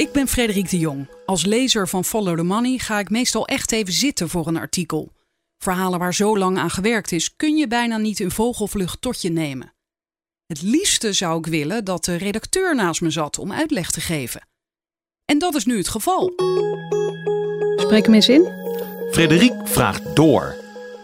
Ik ben Frederik de Jong. Als lezer van Follow the Money ga ik meestal echt even zitten voor een artikel. Verhalen waar zo lang aan gewerkt is, kun je bijna niet in vogelvlucht tot je nemen. Het liefste zou ik willen dat de redacteur naast me zat om uitleg te geven. En dat is nu het geval. Spreek hem eens in. Frederik vraagt door.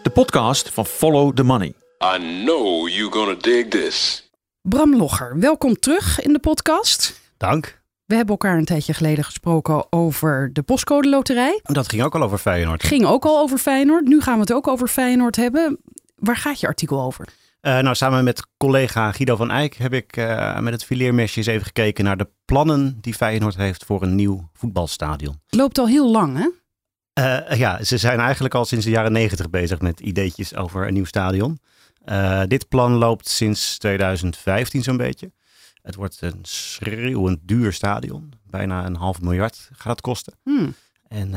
De podcast van Follow the Money. I know you're gonna dig this. Bram Logger, welkom terug in de podcast. Dank. We hebben elkaar een tijdje geleden gesproken over de postcode loterij. Dat ging ook al over Feyenoord. Ging ook al over Feyenoord. Nu gaan we het ook over Feyenoord hebben. Waar gaat je artikel over? Uh, nou, samen met collega Guido van Eyck heb ik uh, met het fileermesje eens even gekeken naar de plannen die Feyenoord heeft voor een nieuw voetbalstadion. Loopt al heel lang, hè? Uh, ja, ze zijn eigenlijk al sinds de jaren negentig bezig met ideetjes over een nieuw stadion. dit plan loopt sinds 2015 zo'n beetje. Het wordt een schreeuwend duur stadion. Bijna een half miljard gaat het kosten. Hmm. En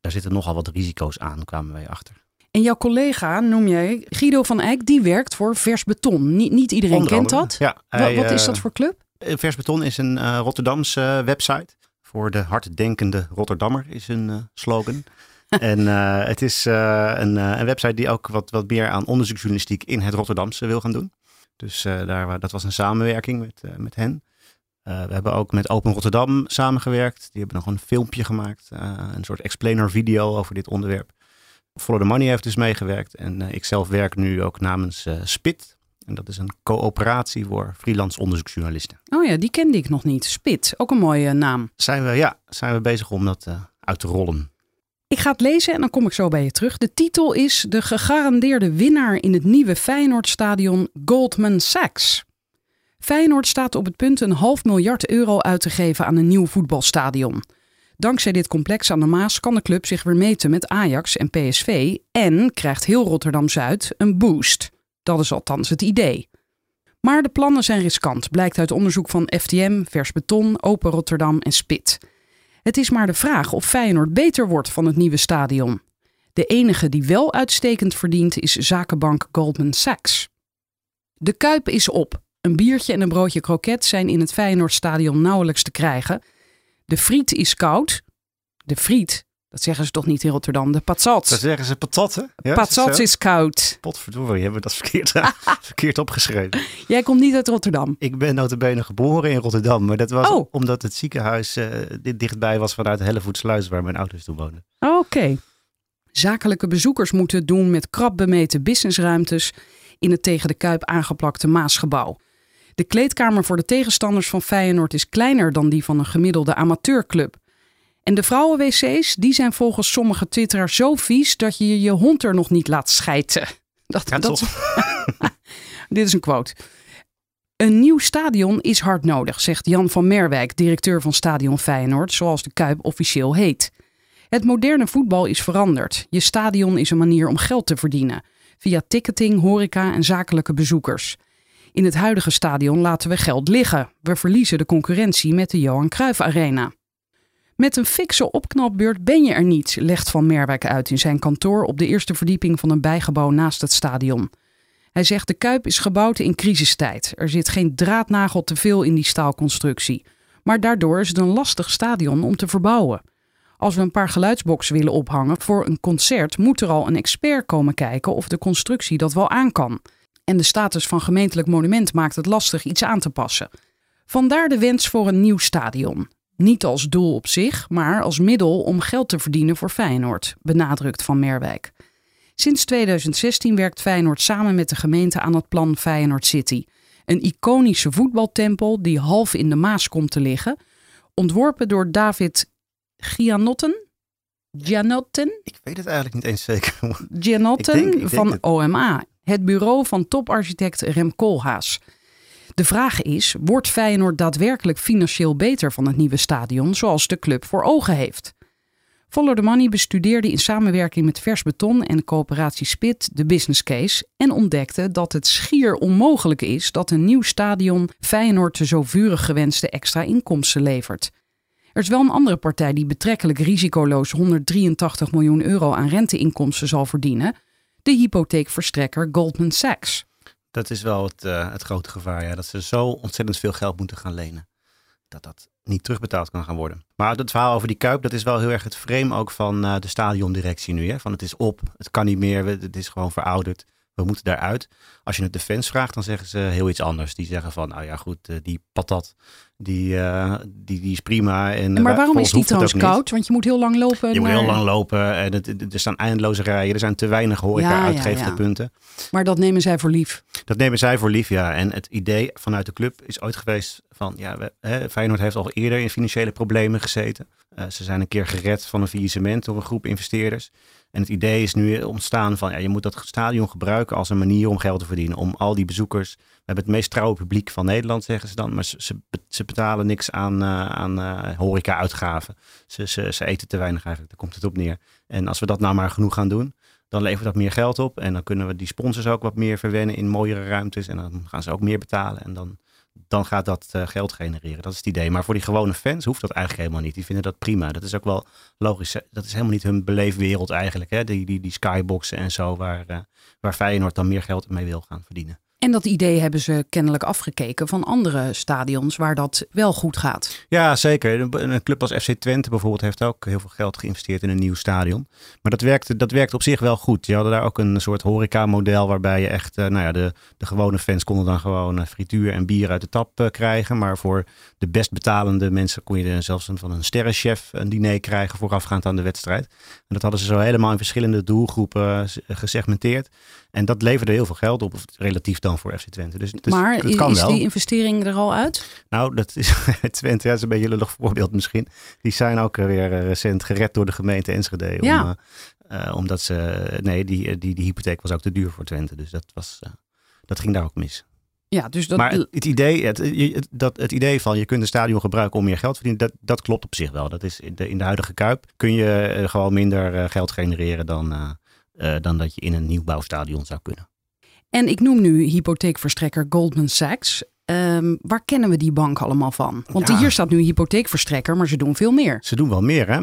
daar zitten nogal wat risico's aan, kwamen wij achter. En jouw collega, noem jij Guido van Eyck, die werkt voor Vers Beton. Niet, niet iedereen Onder kent andere, dat. Ja, wat, hij, wat is dat eh, voor club? Vers Beton is een uh, Rotterdamse website. Voor de harddenkende Rotterdammer is een uh, slogan. en uh, het is een, een, website die ook wat, wat meer aan onderzoeksjournalistiek in het Rotterdamse wil gaan doen. Dus daar, dat was een samenwerking met, met hen. we hebben ook met Open Rotterdam samengewerkt. Die hebben nog een filmpje gemaakt. een soort explainer video over dit onderwerp. Follow the Money heeft dus meegewerkt. En uh, ik zelf werk nu ook namens SPIT. En dat is een coöperatie voor freelance onderzoeksjournalisten. Oh ja, die kende ik nog niet. SPIT, ook een mooie naam. Zijn we, ja, zijn we bezig om dat uit te rollen. Ik ga het lezen en dan kom ik zo bij je terug. De titel is De gegarandeerde winnaar in het nieuwe Feyenoordstadion Goldman Sachs. Feyenoord staat op het punt een half miljard euro uit te geven aan een nieuw voetbalstadion. Dankzij dit complex aan de Maas kan de club zich weer meten met Ajax en PSV en krijgt heel Rotterdam-Zuid een boost. Dat is althans het idee. Maar de plannen zijn riskant, blijkt uit onderzoek van FTM, Vers Beton, Open Rotterdam en Spit. Het is maar de vraag of Feyenoord beter wordt van het nieuwe stadion. De enige die wel uitstekend verdient is zakenbank Goldman Sachs. De kuip is op. Een biertje en een broodje kroket zijn in het Feyenoordstadion nauwelijks te krijgen. De friet is koud. De friet, dat zeggen ze toch niet in Rotterdam, de patat. Dat zeggen ze patat, hè? Ja, is, is koud. Potverdorie, hebben we dat verkeerd, verkeerd opgeschreven. Jij komt niet uit Rotterdam. Ik ben notabene geboren in Rotterdam, maar dat was oh. omdat het ziekenhuis uh, dit dichtbij was vanuit Hellevoetsluis, waar mijn ouders toen woonden. Oké. Okay. Zakelijke bezoekers moeten het doen met krap bemeten businessruimtes in het tegen de Kuip aangeplakte Maasgebouw. De kleedkamer voor de tegenstanders van Feyenoord is kleiner dan die van een gemiddelde amateurclub. En de vrouwen-wc's, die zijn volgens sommige twitteraars zo vies dat je je hond er nog niet laat schijten. Dat, ja, dat... Dit is een quote. Een nieuw stadion is hard nodig, zegt Jan van Merwijk, directeur van Stadion Feyenoord, zoals de Kuip officieel heet. Het moderne voetbal is veranderd. Je stadion is een manier om geld te verdienen, via ticketing, horeca en zakelijke bezoekers. In het huidige stadion laten we geld liggen. We verliezen de concurrentie met de Johan Cruijff Arena. Met een fikse opknapbeurt ben je er niet, legt Van Merwijk uit in zijn kantoor op de eerste verdieping van een bijgebouw naast het stadion. Hij zegt de Kuip is gebouwd in crisistijd. Er zit geen draadnagel te veel in die staalconstructie. Maar daardoor is het een lastig stadion om te verbouwen. Als we een paar geluidsboxen willen ophangen voor een concert, moet er al een expert komen kijken of de constructie dat wel aan kan. En de status van gemeentelijk monument maakt het lastig iets aan te passen. Vandaar de wens voor een nieuw stadion. Niet als doel op zich, maar als middel om geld te verdienen voor Feyenoord, benadrukt Van Merwijk. Sinds 2016 werkt Feyenoord samen met de gemeente aan het plan Feyenoord City. Een iconische voetbaltempel die half in de Maas komt te liggen. Ontworpen door David Gianotten. Gianotten? Ik weet het eigenlijk niet eens zeker. Gianotten Ik denk- ik denk van het. OMA, het bureau van toparchitect Rem Koolhaas. De vraag is, wordt Feyenoord daadwerkelijk financieel beter van het nieuwe stadion zoals de club voor ogen heeft? Follow the Money bestudeerde in samenwerking met Vers Beton en coöperatie Spit de business case en ontdekte dat het schier onmogelijk is dat een nieuw stadion Feyenoord de zo vurig gewenste extra inkomsten levert. Er is wel een andere partij die betrekkelijk risicoloos 183 miljoen euro aan renteinkomsten zal verdienen, de hypotheekverstrekker Goldman Sachs. Dat is wel het, eh, het grote gevaar, ja. Dat ze zo ontzettend veel geld moeten gaan lenen. Dat dat niet terugbetaald kan gaan worden. Maar het verhaal over die Kuip, dat is wel heel erg het frame ook van uh, de stadiondirectie nu. Hè? Van het is op, het kan niet meer, het is gewoon verouderd. We moeten daaruit. Als je het de fans vraagt, dan zeggen ze heel iets anders. Die zeggen van, nou ja goed, uh, die patat, die, uh, die, die is prima. En, maar waarom is die trouwens koud? Want je moet heel lang lopen. Je moet heel lang lopen en het, er staan eindeloze rijen. Er zijn te weinig horeca-uitgevende ja, ja. punten. Maar dat nemen zij voor lief? Dat nemen zij voor lief, ja. En het idee vanuit de club is ooit geweest van, ja, we, hè, Feyenoord heeft al eerder in financiële problemen gezeten. Uh, ze zijn een keer gered van een faillissement door een groep investeerders. En het idee is nu ontstaan van, ja, je moet dat stadion gebruiken als een manier om geld te verdienen. Om al die bezoekers, we hebben het meest trouwe publiek van Nederland, zeggen ze dan. Maar ze, ze betalen niks aan, uh, aan uh, horeca-uitgaven. Ze, ze, ze eten te weinig eigenlijk, daar komt het op neer. En als we dat nou maar genoeg gaan doen, dan levert dat meer geld op. En dan kunnen we die sponsors ook wat meer verwennen in mooiere ruimtes. En dan gaan ze ook meer betalen. En dan dan gaat dat uh, geld genereren. Dat is het idee. Maar voor die gewone fans hoeft dat eigenlijk helemaal niet. Die vinden dat prima. Dat is ook wel logisch. Dat is helemaal niet hun beleefwereld eigenlijk. Hè? Die, die, die skyboxen en zo, waar, uh, waar Feyenoord dan meer geld mee wil gaan verdienen. En dat idee hebben ze kennelijk afgekeken van andere stadions waar dat wel goed gaat. Ja, zeker. Een club als FC Twente bijvoorbeeld heeft ook heel veel geld geïnvesteerd in een nieuw stadion. Maar dat werkt, dat werkt op zich wel goed. Je hadden daar ook een soort horeca-model waarbij je echt, nou ja, de, de gewone fans konden dan gewoon frituur en bier uit de tap krijgen. Maar voor de best betalende mensen kon je zelfs een, van een sterrenchef een diner krijgen voorafgaand aan de wedstrijd. En dat hadden ze zo helemaal in verschillende doelgroepen gesegmenteerd. En dat leverde heel veel geld op, relatief dan voor FC Twente. Dus, dus maar het kan is wel. die investering er al uit? Nou, dat is Twente, ja, dat is een beetje een lullig voorbeeld misschien. Die zijn ook weer recent gered door de gemeente Enschede. Om, ja. uh, omdat ze, nee, die, die, die hypotheek was ook te duur voor Twente. Dus dat, was, uh, dat ging daar ook mis. Ja, dus dat... Maar het, het idee, het, het, dat, het idee van je kunt een stadion gebruiken om meer geld te verdienen, dat, dat klopt op zich wel. Dat is in de, in de huidige Kuip kun je gewoon minder geld genereren dan, dan dat je in een nieuwbouwstadion zou kunnen. En ik noem nu hypotheekverstrekker Goldman Sachs. Um, waar kennen we die bank allemaal van? Want ja. hier staat nu hypotheekverstrekker, maar ze doen veel meer. Ze doen wel meer. Hè?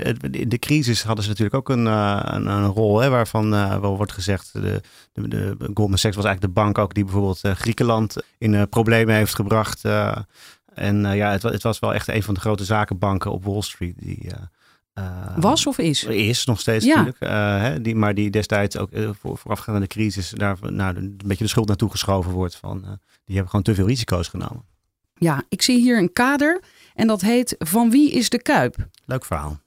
Uh, in de crisis hadden ze natuurlijk ook een, uh, een, een, rol hè, waarvan uh, wel wordt gezegd. De, de, de, Goldman Sachs was eigenlijk de bank ook die bijvoorbeeld Griekenland in problemen heeft gebracht. en ja, het, het, was wel echt een van de grote zakenbanken op Wall Street. Die, was of is? Is nog steeds ja. natuurlijk. Uh, hè, die, maar die destijds ook uh, voor, voorafgaand aan de crisis daar nou, een beetje de schuld naartoe geschoven wordt. Van, die hebben gewoon te veel risico's genomen. Ja, ik zie hier een kader en dat heet Van wie is de Kuip? Leuk verhaal.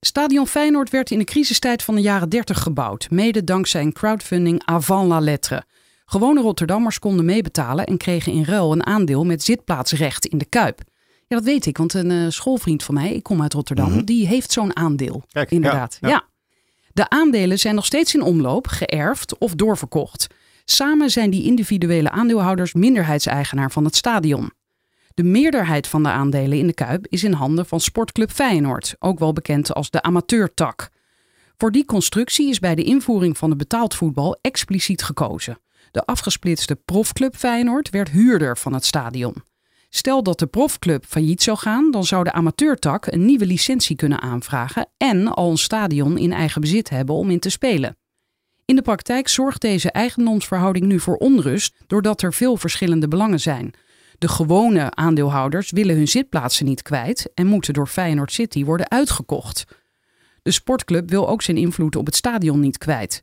Stadion Feyenoord werd in de crisistijd van de jaren 30 gebouwd. Mede dankzij een crowdfunding avant la lettre. Gewone Rotterdammers konden meebetalen en kregen in ruil een aandeel met zitplaatsrecht in de Kuip. Ja, dat weet ik, want een uh, schoolvriend van mij, ik kom uit Rotterdam, mm -hmm. die heeft zo'n aandeel. Kijk, inderdaad. Ja, ja. ja, De aandelen zijn nog steeds in omloop, geërfd of doorverkocht. Samen zijn die individuele aandeelhouders minderheidseigenaar van het stadion. De meerderheid van de aandelen in de Kuip is in handen van Sportclub Feyenoord, ook wel bekend als de amateurtak. Voor die constructie is bij de invoering van de betaald voetbal expliciet gekozen. De afgesplitste profclub Feyenoord werd huurder van het stadion. Stel dat de profclub failliet zou gaan, dan zou de amateurtak een nieuwe licentie kunnen aanvragen en al een stadion in eigen bezit hebben om in te spelen. In de praktijk zorgt deze eigendomsverhouding nu voor onrust doordat er veel verschillende belangen zijn. De gewone aandeelhouders willen hun zitplaatsen niet kwijt en moeten door Feyenoord City worden uitgekocht. De sportclub wil ook zijn invloed op het stadion niet kwijt.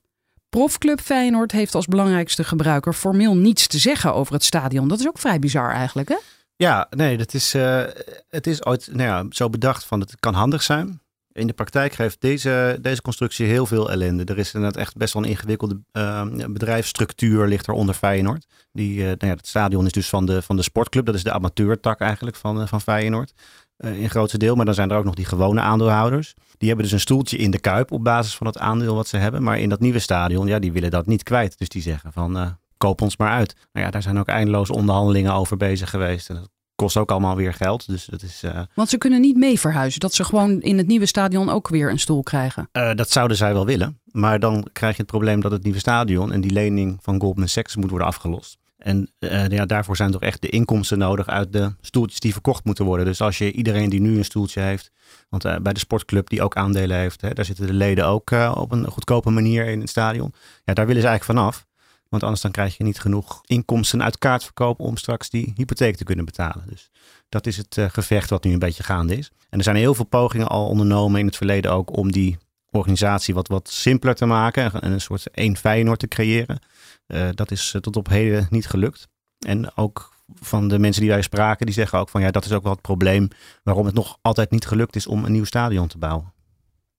Profclub Feyenoord heeft als belangrijkste gebruiker formeel niets te zeggen over het stadion. Dat is ook vrij bizar eigenlijk, hè? Ja, nee, dat is, uh, het is ooit nou ja, zo bedacht van het kan handig zijn. In de praktijk geeft deze, deze constructie heel veel ellende. Er is inderdaad echt best wel een ingewikkelde uh, bedrijfsstructuur ligt er onder Feyenoord. Die, uh, nou ja, het stadion is dus van de, van de sportclub. Dat is de amateurtak eigenlijk van, van Feyenoord. in grootste deel. Maar dan zijn er ook nog die gewone aandeelhouders. Die hebben dus een stoeltje in de kuip op basis van het aandeel wat ze hebben. Maar in dat nieuwe stadion, ja, die willen dat niet kwijt. Dus die zeggen van koop ons maar uit. Nou ja, daar zijn ook eindeloze onderhandelingen over bezig geweest. En dat kost ook allemaal weer geld. Dus dat is, uh... Want ze kunnen niet mee verhuizen. Dat ze gewoon in het nieuwe stadion ook weer een stoel krijgen. Uh, dat zouden zij wel willen. Maar dan krijg je het probleem dat het nieuwe stadion en die lening van Goldman Sachs moet worden afgelost. En uh, ja, daarvoor zijn toch echt de inkomsten nodig uit de stoeltjes die verkocht moeten worden. Dus als je iedereen die nu een stoeltje heeft, want uh, bij de sportclub die ook aandelen heeft, hè, daar zitten de leden ook uh, op een goedkope manier in het stadion. Ja, daar willen ze eigenlijk vanaf. Want anders dan krijg je niet genoeg inkomsten uit kaartverkoop om straks die hypotheek te kunnen betalen. Dus dat is het uh, gevecht wat nu een beetje gaande is. En er zijn heel veel pogingen al ondernomen in het verleden ook om die organisatie wat, wat simpeler te maken en een soort één Feyenoord te creëren. Uh, dat is tot op heden niet gelukt. En ook van de mensen die wij spraken, die zeggen ook van ja, dat is ook wel het probleem waarom het nog altijd niet gelukt is om een nieuw stadion te bouwen.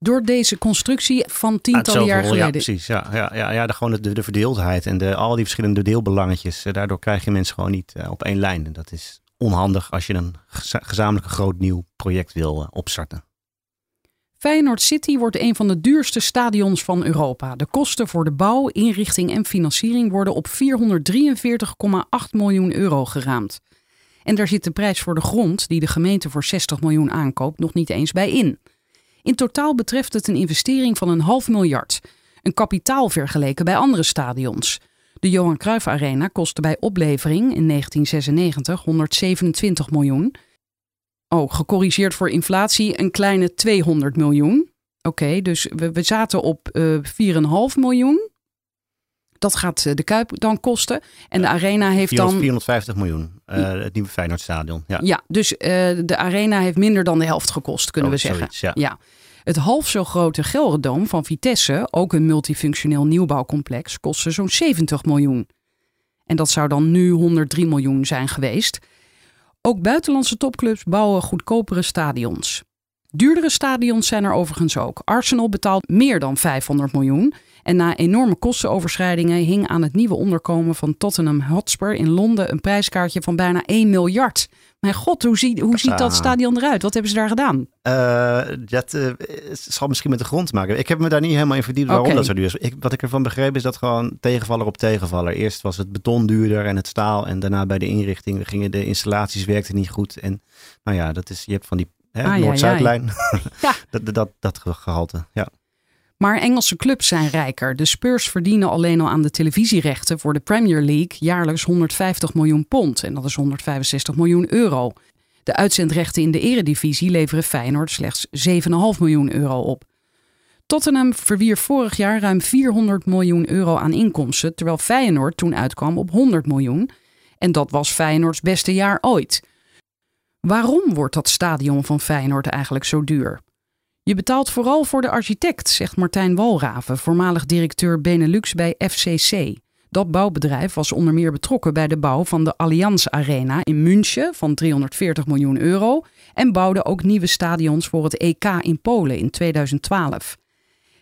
Door deze constructie van tientallen jaar geleden. Ja, precies. Ja, ja, ja, ja de, gewoon de, de verdeeldheid en de, al die verschillende deelbelangetjes. Eh, daardoor krijg je mensen gewoon niet uh, op één lijn. En dat is onhandig als je een gezamenlijk groot nieuw project wil uh, opstarten. Feyenoord City wordt een van de duurste stadions van Europa. De kosten voor de bouw, inrichting en financiering worden op 443,8 miljoen euro geraamd. En daar zit de prijs voor de grond, die de gemeente voor 60 miljoen aankoopt, nog niet eens bij in. In totaal betreft het een investering van een half miljard. Een kapitaal vergeleken bij andere stadions. De Johan Cruijff Arena kostte bij oplevering in 1996 127 miljoen. Oh, gecorrigeerd voor inflatie een kleine 200 miljoen. Oké, dus we, we, zaten op uh, eh, 4,5 miljoen. Dat gaat eh, de Kuip dan kosten. En de Arena heeft 400, dan... 450 miljoen, uh, het nieuwe Feyenoordstadion. Ja, ja dus uh, de Arena heeft minder dan de helft gekost, kunnen oh, we zeggen. Zoiets, ja. ja. Het half zo grote Gelredoom van Vitesse, ook een multifunctioneel nieuwbouwcomplex, kostte zo'n 70 miljoen. En dat zou dan nu 103 miljoen zijn geweest. Ook buitenlandse topclubs bouwen goedkopere stadions. Duurdere stadions zijn er overigens ook. Arsenal betaalt meer dan 500 miljoen. En na enorme kostenoverschrijdingen hing aan het nieuwe onderkomen van Tottenham Hotspur in Londen een prijskaartje van bijna 1 miljard. Mijn god, hoe, ziet, hoe ziet dat stadion eruit? Wat hebben ze daar gedaan? Uh, dat uh, zal misschien met de grond maken. Ik heb me daar niet helemaal in verdiept waarom dat zo duur is. Ik, wat ik ervan begreep is dat gewoon tegenvaller op tegenvaller. Eerst was het beton duurder en het staal. En daarna bij de inrichting gingen de installaties werkten niet goed. En nou ja, dat is, je hebt van die ah, Noord-Zuidlijn. Ja, dat, dat, dat gehalte, ja. Maar Engelse clubs zijn rijker. De Spurs verdienen alleen al aan de televisierechten voor de Premier League jaarlijks 150 miljoen pond. En dat is 165 miljoen euro. De uitzendrechten in de eredivisie leveren Feyenoord slechts 7,5 miljoen euro op. Tottenham verwierf vorig jaar ruim 400 miljoen euro aan inkomsten, terwijl Feyenoord toen uitkwam op 100 miljoen. En dat was Feyenoords beste jaar ooit. Waarom wordt dat stadion van Feyenoord eigenlijk zo duur? Je betaalt vooral voor de architect, zegt Martijn Walraven, voormalig directeur Benelux bij FCC. Dat bouwbedrijf was onder meer betrokken bij de bouw van de Allianz Arena in München van 340 miljoen euro en bouwde ook nieuwe stadions voor het EK in Polen in 2012.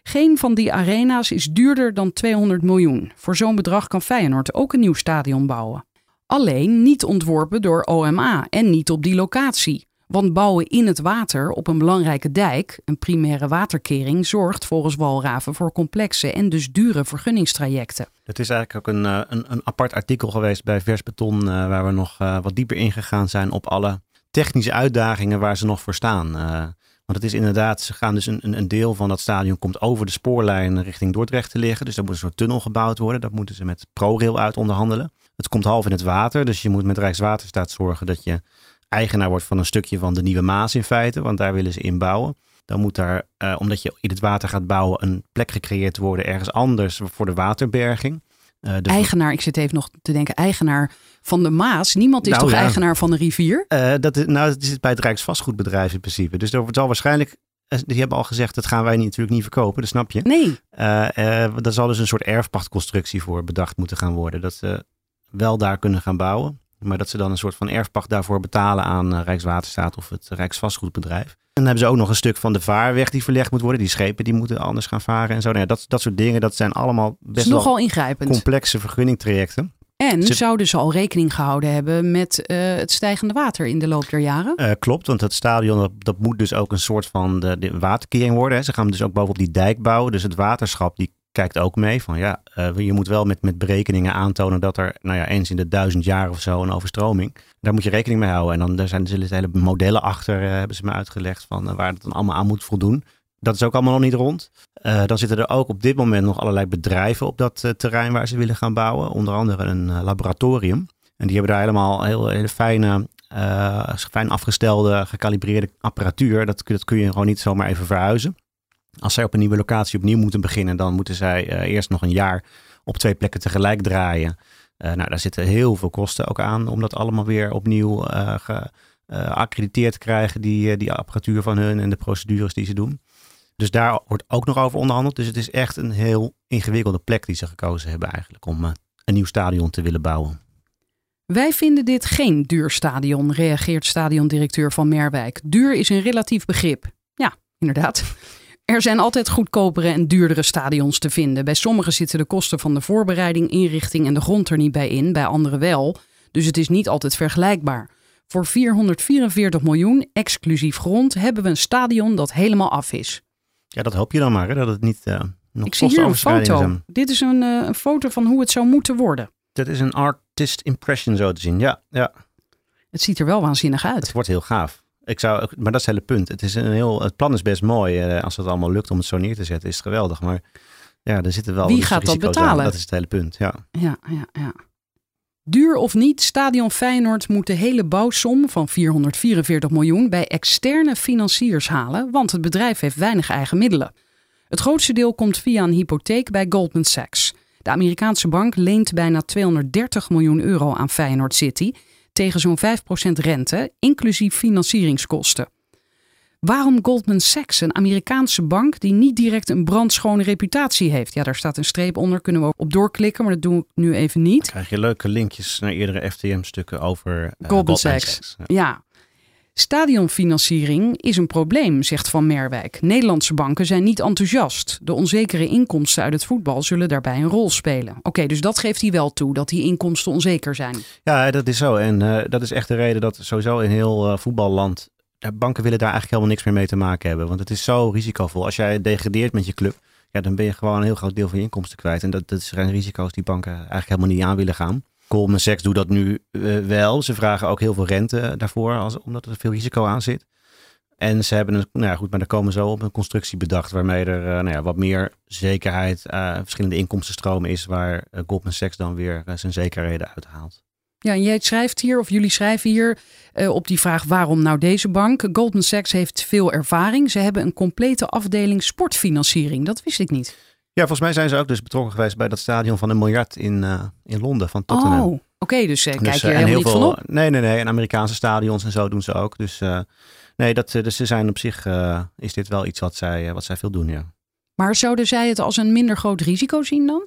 Geen van die arena's is duurder dan 200 miljoen. Voor zo'n bedrag kan Feyenoord ook een nieuw stadion bouwen. Alleen niet ontworpen door OMA en niet op die locatie. Want bouwen in het water op een belangrijke dijk, een primaire waterkering, zorgt volgens Walraven voor complexe en dus dure vergunningstrajecten. Het is eigenlijk ook een, eh, een, een apart artikel geweest bij Versbeton, uh, waar we nog uh, wat dieper ingegaan zijn op alle technische uitdagingen waar ze nog voor staan. want het is inderdaad, ze gaan dus een, een deel van dat stadion komt over de spoorlijn richting Dordrecht te liggen. Dus daar moet een soort tunnel gebouwd worden. Dat moeten ze met ProRail uit onderhandelen. Het komt half in het water, dus je moet met Rijkswaterstaat zorgen dat je eigenaar wordt van een stukje van de Nieuwe Maas in feite, want daar willen ze in bouwen. Dan moet daar, uh, omdat je in het water gaat bouwen, een plek gecreëerd worden ergens anders voor de waterberging. Uh, eigenaar, ik zit even nog te denken, eigenaar van de Maas. Niemand is nou toch eigenaar van de rivier? Uh, dat, is, nou, dat is bij het Rijksvastgoedbedrijf in principe. Dus er zal waarschijnlijk, die hebben al gezegd, dat gaan wij natuurlijk niet verkopen, dat snap je. Nee. daar zal dus een soort erfpachtconstructie voor bedacht moeten gaan worden. Dat ze wel daar kunnen gaan bouwen. Maar dat ze dan een soort van erfpacht daarvoor betalen aan uh, Rijkswaterstaat of het Rijksvastgoedbedrijf. En dan hebben ze ook nog een stuk van de vaarweg die verlegd moet worden. Die schepen die moeten anders gaan varen en zo. Nou ja, dat, dat soort dingen, dat zijn allemaal best nogal wel ingrijpend. complexe vergunningtrajecten. En zouden ze al rekening gehouden hebben met uh, het stijgende water in de loop der jaren? Uh, klopt, want het stadion dat, dat, moet dus ook een soort van de, de waterkering worden. Hè. Ze gaan dus ook bovenop die dijk bouwen. Dus het waterschap die kijkt ook mee van ja, uh, je moet wel met, met berekeningen aantonen dat er nou ja, eens in de duizend jaar of zo een overstroming. Daar moet je rekening mee houden. En dan daar zijn er hele modellen achter, uh, hebben ze me uitgelegd van uh, waar het dan allemaal aan moet voldoen. Dat is ook allemaal nog niet rond. dan zitten er ook op dit moment nog allerlei bedrijven op dat terrein waar ze willen gaan bouwen. Onder andere een laboratorium. En die hebben daar helemaal heel, hele fijne, fijn afgestelde, gecalibreerde apparatuur. Dat, dat kun je gewoon niet zomaar even verhuizen. Als zij op een nieuwe locatie opnieuw moeten beginnen, dan moeten zij uh, eerst nog een jaar op twee plekken tegelijk draaien. Uh, nou, daar zitten heel veel kosten ook aan om dat allemaal weer opnieuw uh, geaccrediteerd te krijgen, die, die apparatuur van hun en de procedures die ze doen. Dus daar wordt ook nog over onderhandeld. Dus het is echt een heel ingewikkelde plek die ze gekozen hebben eigenlijk om een nieuw stadion te willen bouwen. Wij vinden dit geen duur stadion, reageert stadiondirecteur van Merwijk. Duur is een relatief begrip. Ja, inderdaad. Er zijn altijd goedkopere en duurdere stadions te vinden. Bij sommige zitten de kosten van de voorbereiding, inrichting en de grond er niet bij in, bij andere wel. Dus het is niet altijd vergelijkbaar. Voor 444 miljoen, exclusief grond, hebben we een stadion dat helemaal af is. Ja, dat hoop je dan maar, hè? dat het niet uh, nog Ik zie hier een foto. Dit is een, uh, een foto van hoe het zou moeten worden. Dat is een artist impression zo te zien, ja. ja. Het ziet er wel waanzinnig uit. Het wordt heel gaaf. Ik zou, maar dat is het hele punt. Het, is een heel, het plan is best mooi. Uh, als het allemaal lukt om het zo neer te zetten, is het geweldig. Maar ja, er zitten wel. Wie gaat dat betalen? Aan. Dat is het hele punt. Ja. Ja, ja, ja. Duur of niet, Stadion Feyenoord moet de hele bouwsom van 444 miljoen bij externe financiers halen, want het bedrijf heeft weinig eigen middelen. Het grootste deel komt via een hypotheek bij Goldman Sachs. De Amerikaanse bank leent bijna 230 miljoen euro aan Feyenoord City tegen zo'n 5% rente, inclusief financieringskosten. Waarom Goldman Sachs, een Amerikaanse bank die niet direct een brandschone reputatie heeft? Ja, daar staat een streep onder, kunnen we op doorklikken, maar dat doe ik nu even niet. Dan krijg je leuke linkjes naar eerdere FTM-stukken over uh, Goldman, Sachs. Ja. ja. Stadionfinanciering is een probleem, zegt Van Merwijk. Nederlandse banken zijn niet enthousiast. De onzekere inkomsten uit het voetbal zullen daarbij een rol spelen. Oké, dus dat geeft hij wel toe, dat die inkomsten onzeker zijn. Ja, dat is zo. En uh, dat is echt de reden dat sowieso in heel uh, voetballand banken willen daar eigenlijk helemaal niks meer mee te maken hebben. Want het is zo risicovol. Als jij degradeert met je club, ja, dan ben je gewoon een heel groot deel van je inkomsten kwijt. En dat, dat zijn risico's die banken eigenlijk helemaal niet aan willen gaan. Goldman Sachs doet dat nu uh, wel. Ze vragen ook heel veel rente daarvoor, als, omdat er veel risico aan zit. En ze hebben een, nou ja, goed, maar daar komen zo op een constructie bedacht waarmee er uh, nou ja, wat meer zekerheid, uh, verschillende inkomstenstromen is, waar Goldman Sachs dan weer zijn zekerheden uithaalt. Ja, en jij schrijft hier, of jullie schrijven hier op die vraag waarom nou deze bank. Goldman Sachs heeft veel ervaring. Ze hebben een complete afdeling sportfinanciering. Dat wist ik niet. Ja, volgens mij zijn ze ook dus betrokken geweest bij dat stadion van een miljard in, uh, in Londen van Tottenham. Oh, oké, okay, dus uh, kijk dus, je helemaal heel niet veel, van op? Nee, nee, nee. En Amerikaanse stadions en zo doen ze ook. Dus nee, dat, dus ze zijn op zich, is dit wel iets wat zij, wat zij veel doen, ja. Maar zouden zij het als een minder groot risico zien dan?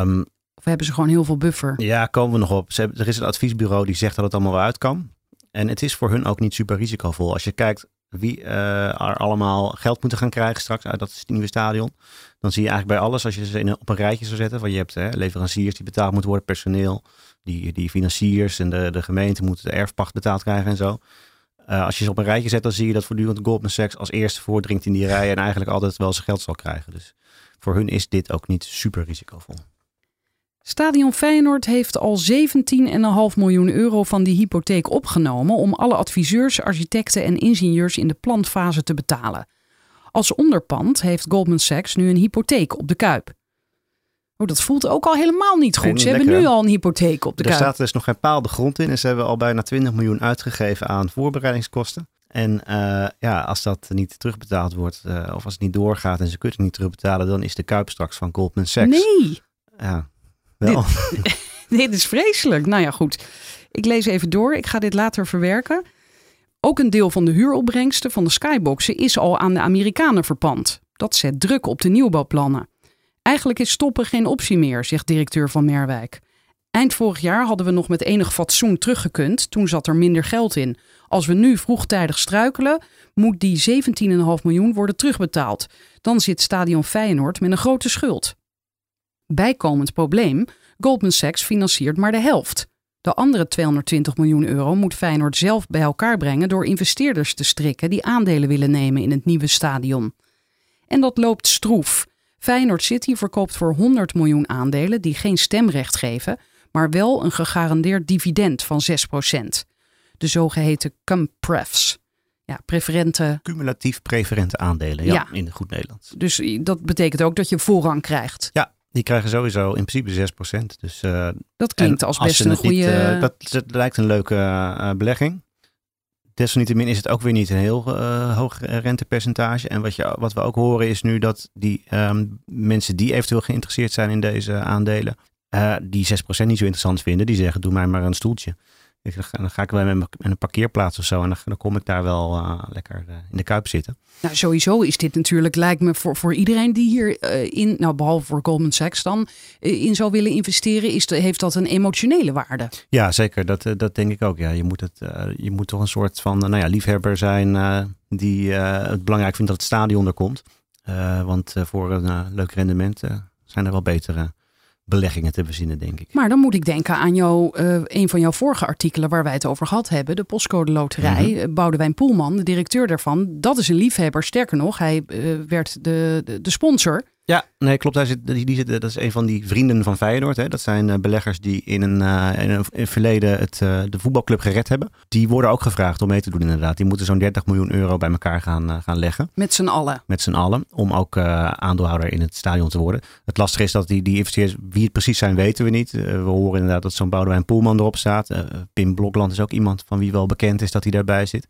Um, of hebben ze gewoon heel veel buffer? Ja, komen we nog op. Ze hebben, er is een adviesbureau die zegt dat het allemaal wel uit kan. En het is voor hun ook niet super risicovol. Als je kijkt wie uh, er allemaal geld moeten gaan krijgen straks uit dat nieuwe stadion. Dan zie je eigenlijk bij alles, als je ze in, op een rijtje zou zetten. Want je hebt hè, leveranciers die betaald moeten worden, personeel, die, die financiers en de, de gemeente moeten de erfpacht betaald krijgen en zo. Uh, als je ze op een rijtje zet, dan zie je dat voortdurend Goldman Sachs als eerste voordringt in die rij en eigenlijk altijd wel zijn geld zal krijgen. Dus voor hun is dit ook niet super risicovol. Stadion Feyenoord heeft al 17,5 miljoen euro van die hypotheek opgenomen om alle adviseurs, architecten en ingenieurs in de plantfase te betalen. Als onderpand heeft Goldman Sachs nu een hypotheek op de Kuip. Oh, dat voelt ook al helemaal niet goed. Ze hebben nu al een hypotheek op de er Kuip. Er staat dus nog geen paal de grond in en ze hebben al bijna 20 miljoen uitgegeven aan voorbereidingskosten. En uh, ja, als dat niet terugbetaald wordt uh, of als het niet doorgaat en ze kunnen het niet terugbetalen, dan is de Kuip straks van Goldman Sachs. Nee! Ja, dit, dit is vreselijk. Nou ja, goed. Ik lees even door. Ik ga dit later verwerken. Ook een deel van de huuropbrengsten van de skyboxen is al aan de Amerikanen verpand. Dat zet druk op de nieuwbouwplannen. Eigenlijk is stoppen geen optie meer, zegt directeur van Merwijk. Eind vorig jaar hadden we nog met enig fatsoen teruggekund. Toen zat er minder geld in. Als we nu vroegtijdig struikelen, moet die 17,5 miljoen worden terugbetaald. Dan zit Stadion Feyenoord met een grote schuld. Bijkomend probleem: Goldman Sachs financiert maar de helft. De andere 220 miljoen euro moet Feyenoord zelf bij elkaar brengen door investeerders te strikken die aandelen willen nemen in het nieuwe stadion. En dat loopt stroef. Feyenoord City verkoopt voor 100 miljoen aandelen die geen stemrecht geven, maar wel een gegarandeerd dividend van 6%. De zogeheten CUMPREFs. Ja, preferente. Cumulatief preferente aandelen, ja, ja. in goed Nederlands. Dus dat betekent ook dat je voorrang krijgt. Ja, die krijgen sowieso in principe 6%. Dus, uh, dat klinkt als best een goede... uh, dat, dat, lijkt een leuke uh, belegging. desalniettemin is het ook weer niet een heel hoog rentepercentage. En wat, je, wat we ook horen is nu dat die ehm, mensen die eventueel geïnteresseerd zijn in deze aandelen, die 6% niet zo interessant vinden, die zeggen doe mij maar een stoeltje. Ik, dan ga ik wel met een parkeerplaats of zo en dan, dan kom ik daar wel uh, lekker uh, in de kuip zitten. Nou, sowieso is dit natuurlijk, lijkt me voor, voor iedereen die hier uh, in, nou behalve voor Goldman Sachs dan, in zou willen investeren, is de, heeft dat een emotionele waarde. Ja, zeker. Dat, dat denk ik ook. Ja. Je, moet het, je moet toch een soort van nou ja, liefhebber zijn die het belangrijk vindt dat het stadion er komt. want voor een leuk rendement zijn er wel betere beleggingen te verzinnen, denk ik. Maar dan moet ik denken aan jou, uh, een van jouw vorige artikelen waar wij het over gehad hebben, de postcode loterij. Mm -hmm. Boudewijn Poelman, de directeur daarvan, dat is een liefhebber. Sterker nog, hij uh, werd de, de, de, sponsor. Ja, nee, klopt. Hij zit, die, die zit, dat is een van die vrienden van Feyenoord. Hè. Dat zijn uh, beleggers die in een, uh, in een in verleden het, uh, de voetbalclub gered hebben. Die worden ook gevraagd om mee te doen inderdaad. Die moeten zo'n 30 miljoen euro bij elkaar gaan, gaan leggen. Met z'n allen? Met z'n allen. Om ook aandeelhouder in het stadion te worden. Het lastige is dat die, die investeerders, wie het precies zijn, weten we niet. we horen inderdaad dat zo'n Boudewijn Poelman erop staat. Pim Blokland is ook iemand van wie wel bekend is dat hij daarbij zit.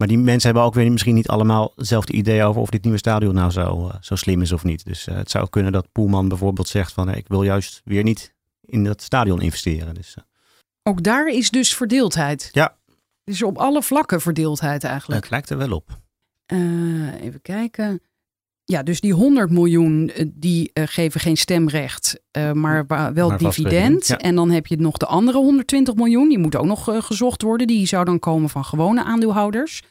Maar die mensen hebben ook weer misschien niet allemaal hetzelfde idee over of dit nieuwe stadion nou zo, uh, zo slim is of niet. Dus uh, het zou kunnen dat Poelman bijvoorbeeld zegt van ik wil juist weer niet in dat stadion investeren. Dus, uh. Ook daar is dus verdeeldheid. Ja. Dus op alle vlakken verdeeldheid eigenlijk. Het lijkt er wel op. even kijken. Ja, dus die 100 miljoen die geven geen stemrecht, maar wel maar dividend. Ja. En dan heb je nog de andere 120 miljoen. Die moet ook nog gezocht worden. Die zou dan komen van gewone aandeelhouders.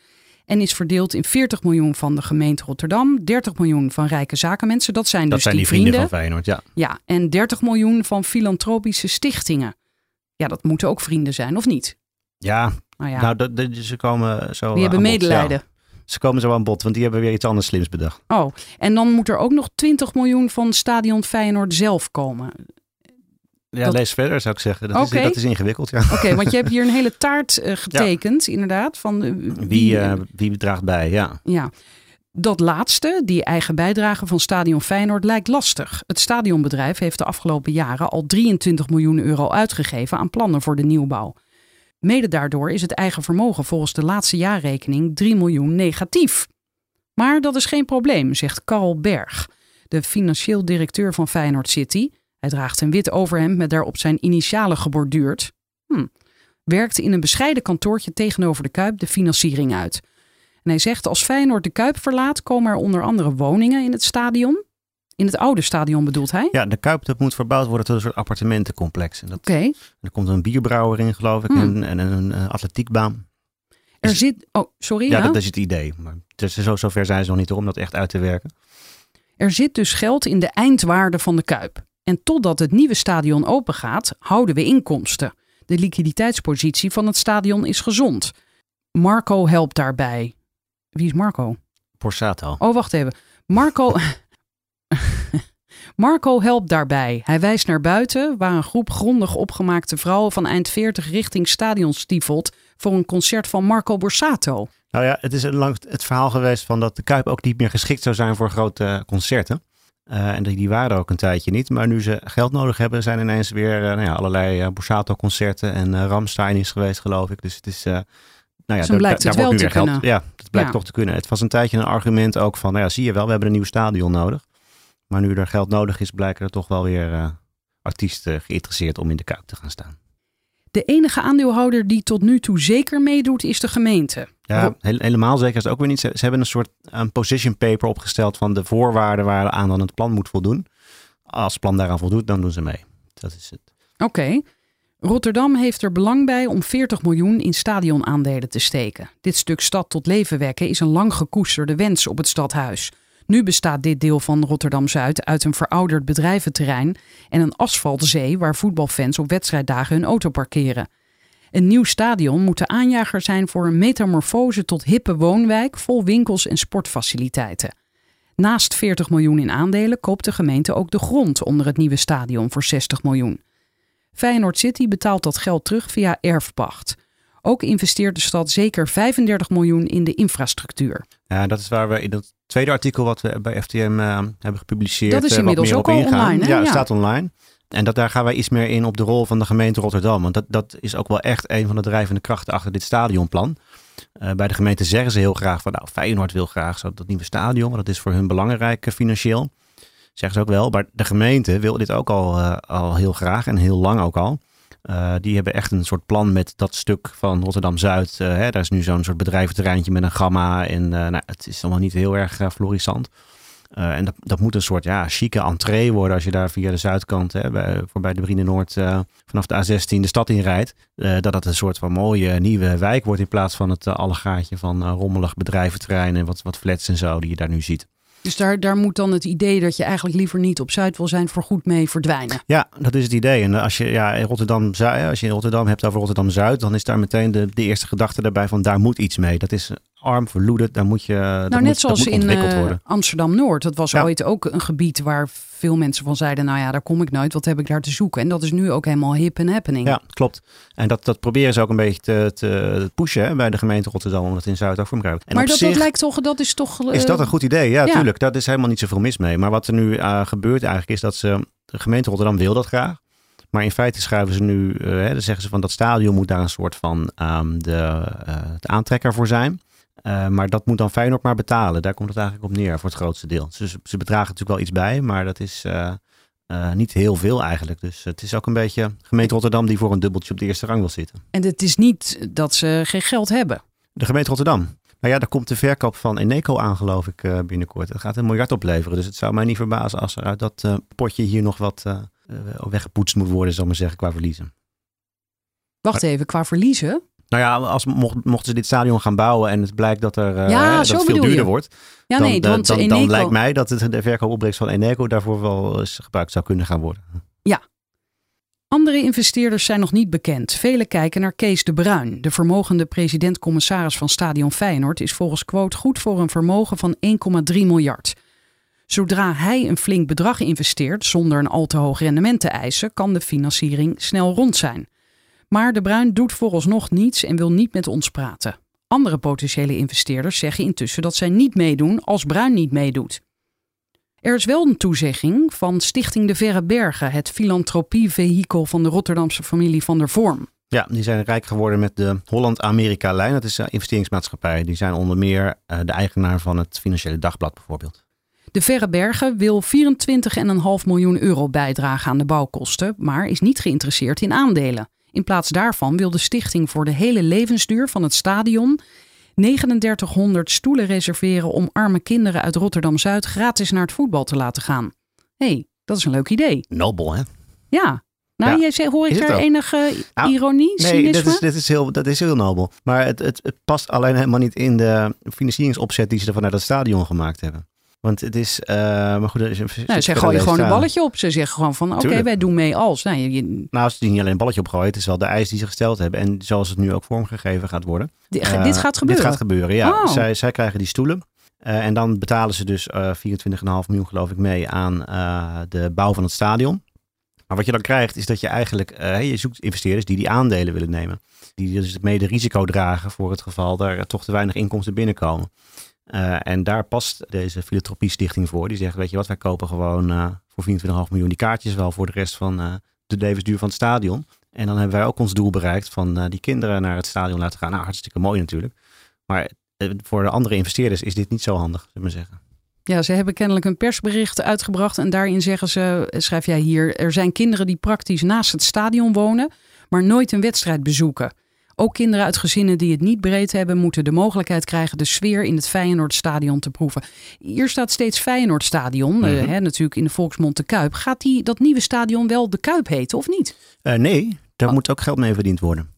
En is verdeeld in 40 miljoen van de gemeente Rotterdam, 30 miljoen van rijke zakenmensen. Dat zijn dat dus zijn die, die vrienden, vrienden van Feyenoord, ja. Ja, en 30 miljoen van filantropische stichtingen. Ja, dat moeten ook vrienden zijn, of niet? Ja, nou, ja. nou dat, dat, ze komen zo Die hebben medelijden. Ja. Ze komen zo aan bod, want die hebben weer iets anders slims bedacht. Oh, en dan moet er ook nog 20 miljoen van stadion Feyenoord zelf komen. Ja, dat... lees verder zou ik zeggen. Dat, okay. is, dat is ingewikkeld. Ja. Oké, okay, want je hebt hier een hele taart uh, getekend, ja. inderdaad. Van, uh, wie, wie, uh, wie draagt bij, ja. Ja. Dat laatste, die eigen bijdrage van Stadion Feyenoord, lijkt lastig. Het stadionbedrijf heeft de afgelopen jaren al 23 miljoen euro uitgegeven aan plannen voor de nieuwbouw. Mede daardoor is het eigen vermogen volgens de laatste jaarrekening 3 miljoen negatief. Maar dat is geen probleem, zegt Karl Berg, de financieel directeur van Feyenoord City. Hij draagt een wit overhemd met daarop zijn initialen geborduurd. Hm. Werkte in een bescheiden kantoortje tegenover de Kuip de financiering uit. En hij zegt als Feyenoord de Kuip verlaat, komen er onder andere woningen in het stadion. In het oude stadion bedoelt hij? Ja, de Kuip dat moet verbouwd worden tot een soort appartementencomplex. Oké. Okay. Er komt een bierbrouwer in, geloof ik, hmm. en, en, een, een atletiekbaan. Er zit, oh, sorry. Ja, ja? dat is het idee. Maar dus zo, zover zijn ze nog niet om dat echt uit te werken. Er zit dus geld in de eindwaarde van de Kuip. En totdat het nieuwe stadion opengaat, houden we inkomsten. De liquiditeitspositie van het stadion is gezond. Marco helpt daarbij. Wie is Marco? Borsato. Oh, wacht even. Marco. Marco helpt daarbij. Hij wijst naar buiten, waar een groep grondig opgemaakte vrouwen van eind 40 richting stadion stiefelt voor een concert van Marco Borsato. Nou ja, het is lang het verhaal geweest van dat de Kuip ook niet meer geschikt zou zijn voor grote concerten. Uh, en die, die waren ook een tijdje niet. Maar nu ze geld nodig hebben, zijn ineens weer uh, nou ja, allerlei uh, Borsato-concerten. En Ramstein is geweest, geloof ik. Dus het is. nou ja, blijkt daar, het daar wel wordt te nu weer kunnen. geld. Ja, het blijkt Ja. toch te kunnen. Het was een tijdje een argument ook van. Nou ja, zie je wel, we hebben een nieuw stadion nodig. Maar nu er geld nodig is, blijken er toch wel weer artiesten geïnteresseerd om in de kuip te gaan staan. De enige aandeelhouder die tot nu toe zeker meedoet, is de gemeente. Ja, he- helemaal zeker is het ook weer niet. Ze, ze hebben een soort een position paper opgesteld van de voorwaarden waaraan dan het plan moet voldoen. Als het plan daaraan voldoet, dan doen ze mee. Dat is het. Oké. Rotterdam heeft er belang bij om 40 miljoen in stadionaandelen te steken. Dit stuk stad tot leven wekken is een lang gekoesterde wens op het stadhuis. Nu bestaat dit deel van Rotterdam-Zuid uit een verouderd bedrijventerrein en een asfaltzee waar voetbalfans op wedstrijddagen hun auto parkeren. Een nieuw stadion moet de aanjager zijn voor een metamorfose tot hippe woonwijk vol winkels en sportfaciliteiten. Naast 40 miljoen in aandelen koopt de gemeente ook de grond onder het nieuwe stadion voor 60 miljoen. Feyenoord City betaalt dat geld terug via erfpacht. Ook investeert de stad zeker 35 miljoen in de infrastructuur. Ja, dat is waar we in dat tweede artikel wat we bij FTM eh, hebben gepubliceerd. Dat is eh, inmiddels meer ook op al ingaan. online, hè? Ja, het Ja. staat online. En dat, daar gaan wij iets meer in op de rol van de gemeente Rotterdam. Want dat, dat is ook wel echt een van de drijvende krachten achter dit stadionplan. Uh, bij de gemeente zeggen ze heel graag van nou, Feyenoord wil graag zo dat nieuwe stadion. Want dat is voor hun belangrijk uh, financieel. Zeggen ze ook wel. Maar de gemeente wil dit ook al, al heel graag en heel lang ook al. Die hebben echt een soort plan met dat stuk van Rotterdam-Zuid. daar is nu zo'n soort bedrijventerreintje met een gamma. En nou, het is allemaal niet heel erg florissant. Uh, en dat, dat moet een soort ja, chique entree worden als je daar via de zuidkant, hè, bij, voorbij de Brine Noord, uh, vanaf de A16 de stad inrijdt. Uh, dat het een soort van mooie nieuwe wijk wordt in plaats van het allegaatje van rommelig bedrijventerrein en wat, wat flats en zo die je daar nu ziet. Dus daar, daar moet dan het idee dat je eigenlijk liever niet op Zuid wil zijn voor goed mee verdwijnen. Ja, dat is het idee. En als je ja, in Rotterdam, als je in Rotterdam hebt over Rotterdam Zuid, dan is daar meteen de, de eerste gedachte daarbij van daar moet iets mee. Dat is arm, verloederd, daar moet je. Nou, net moet, zoals in uh, Amsterdam Noord. Dat was ooit ook een gebied waar veel mensen van zeiden: Nou ja, daar kom ik nooit. Wat heb ik daar te zoeken? En dat is nu ook helemaal hip en happening. Ja, klopt. En dat, dat proberen ze ook een beetje te, te pushen hè, bij de gemeente Rotterdam, om dat in Zuid ook voor elkaar Maar dat, dat lijkt toch, dat is toch. Uh, is dat een goed idee? Ja, ja, tuurlijk. Dat is helemaal niet zoveel mis mee. Maar wat er nu uh, gebeurt eigenlijk is dat ze. De gemeente Rotterdam wil dat graag. Maar in feite schrijven ze nu, hè, dan zeggen ze van dat stadion moet daar een soort van um, de, de aantrekker voor zijn. Uh, maar dat moet dan Feyenoord maar betalen. Daar komt het eigenlijk op neer voor het grootste deel. Dus ze bedragen natuurlijk wel iets bij, maar dat is uh, uh, niet heel veel eigenlijk. Dus het is ook een beetje gemeente Rotterdam die voor een dubbeltje op de eerste rang wil zitten. En het is niet dat ze geen geld hebben. De gemeente Rotterdam. Nou ja, daar komt de verkoop van Eneco aan, geloof ik, binnenkort. Dat gaat een miljard opleveren. Dus het zou mij niet verbazen als er uit dat potje hier nog wat weggepoetst moet worden, zal ik maar zeggen, qua verliezen. Wacht even, qua verliezen? Nou ja, als, mocht, mochten ze dit stadion gaan bouwen en het blijkt dat, er, ja, dat het veel duurder je. wordt. Ja, dan, nee, want dan, dan, Eneco... lijkt mij dat het, de verkoopopbrengst van Eneco daarvoor wel eens gebruikt zou kunnen gaan worden. Ja. Andere investeerders zijn nog niet bekend. Velen kijken naar Kees de Bruin. De vermogende president-commissaris van Stadion Feyenoord is volgens quote goed voor een vermogen van 1,3 miljard. Zodra hij een flink bedrag investeert zonder een al te hoog rendement te eisen, kan de financiering snel rond zijn. Maar De Bruin doet vooralsnog niets en wil niet met ons praten. Andere potentiële investeerders zeggen intussen dat zij niet meedoen als Bruin niet meedoet. Er is wel een toezegging van Stichting De Verre Bergen, het filantropievehikel van de Rotterdamse familie van der Vorm. Ja, die zijn rijk geworden met de Holland-Amerika-lijn. Dat is een investeringsmaatschappij. Die zijn onder meer de eigenaar van het Financiële Dagblad bijvoorbeeld. De Verre Bergen wil 24,5 miljoen euro bijdragen aan de bouwkosten, maar is niet geïnteresseerd in aandelen. In plaats daarvan wil de stichting voor de hele levensduur van het stadion 3900 stoelen reserveren om arme kinderen uit Rotterdam-Zuid gratis naar het voetbal te laten gaan. Hé, hey, dat is een leuk idee. Nobel, hè? Ja. Nou, Ja, jij zegt, hoor ik daar enige Nou, ironie, Nee, cynisme? dat is, dat, is heel, dat is heel nobel. Maar het, het, het past alleen helemaal niet in de financieringsopzet die ze er vanuit het stadion gemaakt hebben. Want het is, eh, maar goed, als je- Nou, ze gooien gewoon een balletje op. Ze zeggen gewoon van, oké, wij doen mee als. Nou, je, je- Nou, ze die niet alleen een balletje opgooien, het is wel de eis die ze gesteld hebben. En zoals het nu ook vormgegeven gaat worden. dit, Eh, dit gaat gebeuren. Dit gaat gebeuren, ja. Oh. Zij, zij krijgen die stoelen. Eh, en dan betalen ze dus eh 24,5 miljoen geloof ik mee aan de bouw van het stadion. Maar wat je dan krijgt is dat je eigenlijk, je zoekt investeerders die die aandelen willen nemen. Die dus het mede risico dragen voor het geval daar toch te weinig inkomsten binnenkomen. Eh, en daar past deze filantropie stichting voor. Die zegt, weet je wat, wij kopen gewoon eh, voor 24,5 miljoen die kaartjes wel voor de rest van eh, de levensduur van het stadion. En dan hebben wij ook ons doel bereikt van die kinderen naar het stadion laten gaan. Nou, hartstikke mooi natuurlijk. Maar voor de andere investeerders is dit niet zo handig, zullen we zeggen. Ja, ze hebben kennelijk een persbericht uitgebracht. En daarin zeggen ze, schrijf jij hier, er zijn kinderen die praktisch naast het stadion wonen, maar nooit een wedstrijd bezoeken. Ook kinderen uit gezinnen die het niet breed hebben, moeten de mogelijkheid krijgen de sfeer in het Feyenoordstadion te proeven. Hier staat steeds Feyenoordstadion, Mhm. hè, natuurlijk in de volksmond de Kuip. Gaat die, dat nieuwe stadion wel de Kuip heten of niet? Eh, nee, daar Oh. moet ook geld mee verdiend worden.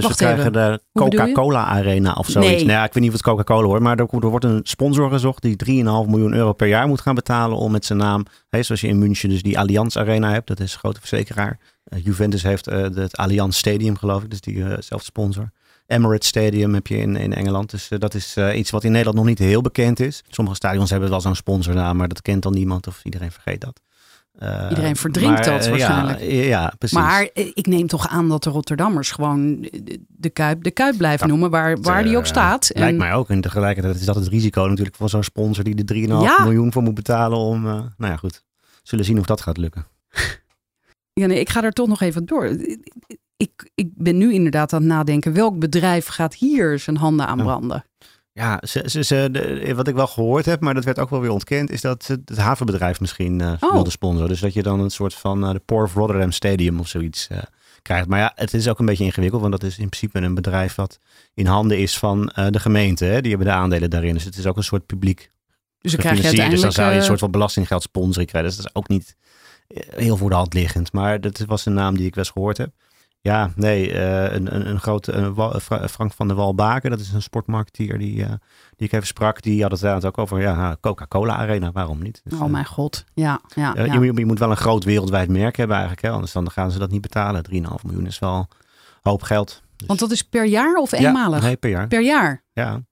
Dus Wacht we krijgen even. de? Coca-Cola Arena of zoiets. Nee. Nou ja, ik weet niet of het Coca-Cola hoor, maar er, er wordt een sponsor gezocht die 3,5 miljoen euro per jaar moet gaan betalen om met zijn naam, hè, zoals je in München dus die Allianz Arena hebt, dat is een grote verzekeraar. Eh, Juventus heeft eh, het Allianz Stadium geloof ik, dus die eh, zelfde sponsor. Emirates Stadium heb je in, in Engeland. Dus dat is iets wat in Nederland nog niet heel bekend is. Sommige stadions hebben wel zo'n sponsornaam, maar dat kent dan niemand of iedereen vergeet dat. Eh, Iedereen verdrinkt dat eh, waarschijnlijk. Ja, ja, precies. Maar ik neem toch aan dat de Rotterdammers gewoon de- Kuip de Kuip blijven Ja, noemen, waar, waar die ook Eh, staat. En- Lijkt mij ook. En tegelijkertijd is dat het risico natuurlijk van zo'n sponsor die er 3,5 Ja. miljoen voor moet betalen om... nou ja, goed. Zullen zien of dat gaat lukken. Ja, nee, ik ga er toch nog even door. Ik, ik ben nu inderdaad aan het nadenken. Welk bedrijf gaat hier zijn handen aan branden? Ja, ze, ze, ze, de- wat ik wel gehoord heb, maar dat werd ook wel weer ontkend, is dat ze het havenbedrijf misschien eh Oh. wilde sponsoren. Dus dat je dan een soort van eh, de Port of Rotterdam Stadium of zoiets eh, krijgt. Maar ja, het is ook een beetje ingewikkeld, want dat is in principe een bedrijf dat in handen is van de gemeente. Hè? Die hebben de aandelen daarin. Dus het is ook een soort publiek Dus dan krijg je. Dus dan zou je een soort van belastinggeld sponsoring krijgen. Dus dat is ook niet heel voor de hand liggend. Maar dat was een naam die ik wel eens gehoord heb. Ja, nee, eh, een, een, een grote een Frank van der Walbaken, dat is een sportmarketeer die, eh, die ik even sprak. Die had het inderdaad ook over ja, nou, Coca-Cola Arena, waarom niet? Dus, Oh eh, mijn god. Ja, ja, ja, ja. Je, moet- je moet wel een groot wereldwijd merk hebben eigenlijk, hè? anders dan gaan ze dat niet betalen. 3,5 miljoen is wel een hoop geld. Dus- Want dat is per jaar of Ja, eenmalig? nee, per jaar. Per jaar. Ja.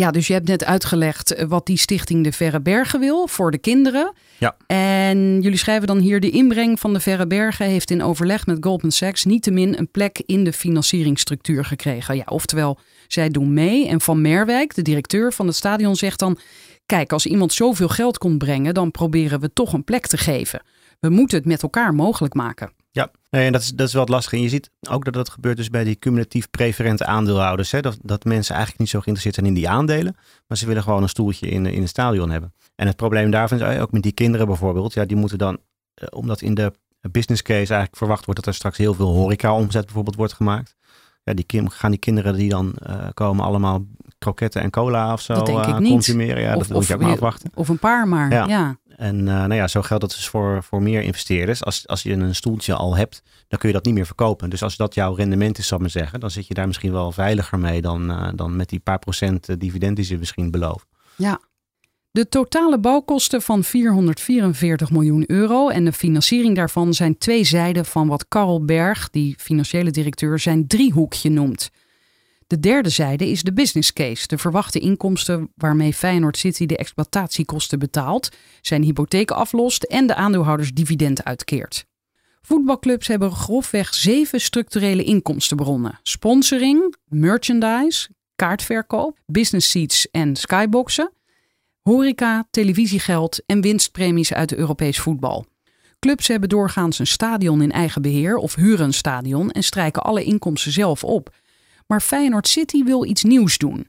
Ja, dus je hebt net uitgelegd eh, wat die stichting de Verre Bergen wil voor de kinderen. Ja. En jullie schrijven dan hier: de inbreng van de Verre Bergen heeft in overleg met Goldman Sachs niettemin een plek in de financieringsstructuur gekregen. Ja, oftewel, zij doen mee. En Van Merwijk, de directeur van het stadion, zegt dan: Kijk, als iemand zoveel geld komt brengen, dan proberen we toch een plek te geven. We moeten het met elkaar mogelijk maken. Ja, nee, en dat is, dat is wel het lastige. En je ziet ook dat dat gebeurt dus bij die cumulatief preferente aandeelhouders. Hè? Dat, dat mensen eigenlijk niet zo geïnteresseerd zijn in die aandelen. Maar ze willen gewoon een stoeltje in, in het stadion hebben. En het probleem daarvan is eh, ook met die kinderen bijvoorbeeld. Ja, die moeten dan, eh, omdat in de business case eigenlijk verwacht wordt dat er straks heel veel horeca omzet bijvoorbeeld wordt gemaakt. Ja, die kin- gaan die kinderen die dan eh, komen allemaal kroketten en cola of zo Dat denk ik niet. consumeren. Ja, Of- dat moet je ook maar afwachten. Of een paar maar. Ja. ja. En eh, nou ja, zo geldt dat dus voor, voor meer investeerders. Als, als je een stoeltje al hebt, dan kun je dat niet meer verkopen. Dus als dat jouw rendement is, zal ik maar zeggen, dan zit je daar misschien wel veiliger mee dan, eh, dan met die paar procent eh, dividend die ze misschien beloven. De totale bouwkosten van 444 miljoen euro en de financiering daarvan zijn twee zijden van wat Karel Berg, die financiële directeur, zijn driehoekje noemt. De derde zijde is de business case, de verwachte inkomsten waarmee Feyenoord City de exploitatiekosten betaalt, zijn hypotheek aflost en de aandeelhouders dividend uitkeert. Voetbalclubs hebben grofweg zeven structurele inkomstenbronnen: sponsoring, merchandise, kaartverkoop, business seats en skyboxen horeca, televisiegeld en winstpremies uit Europees voetbal. Clubs hebben doorgaans een stadion in eigen beheer of huren een stadion en strijken alle inkomsten zelf op. Maar Feyenoord City wil iets nieuws doen.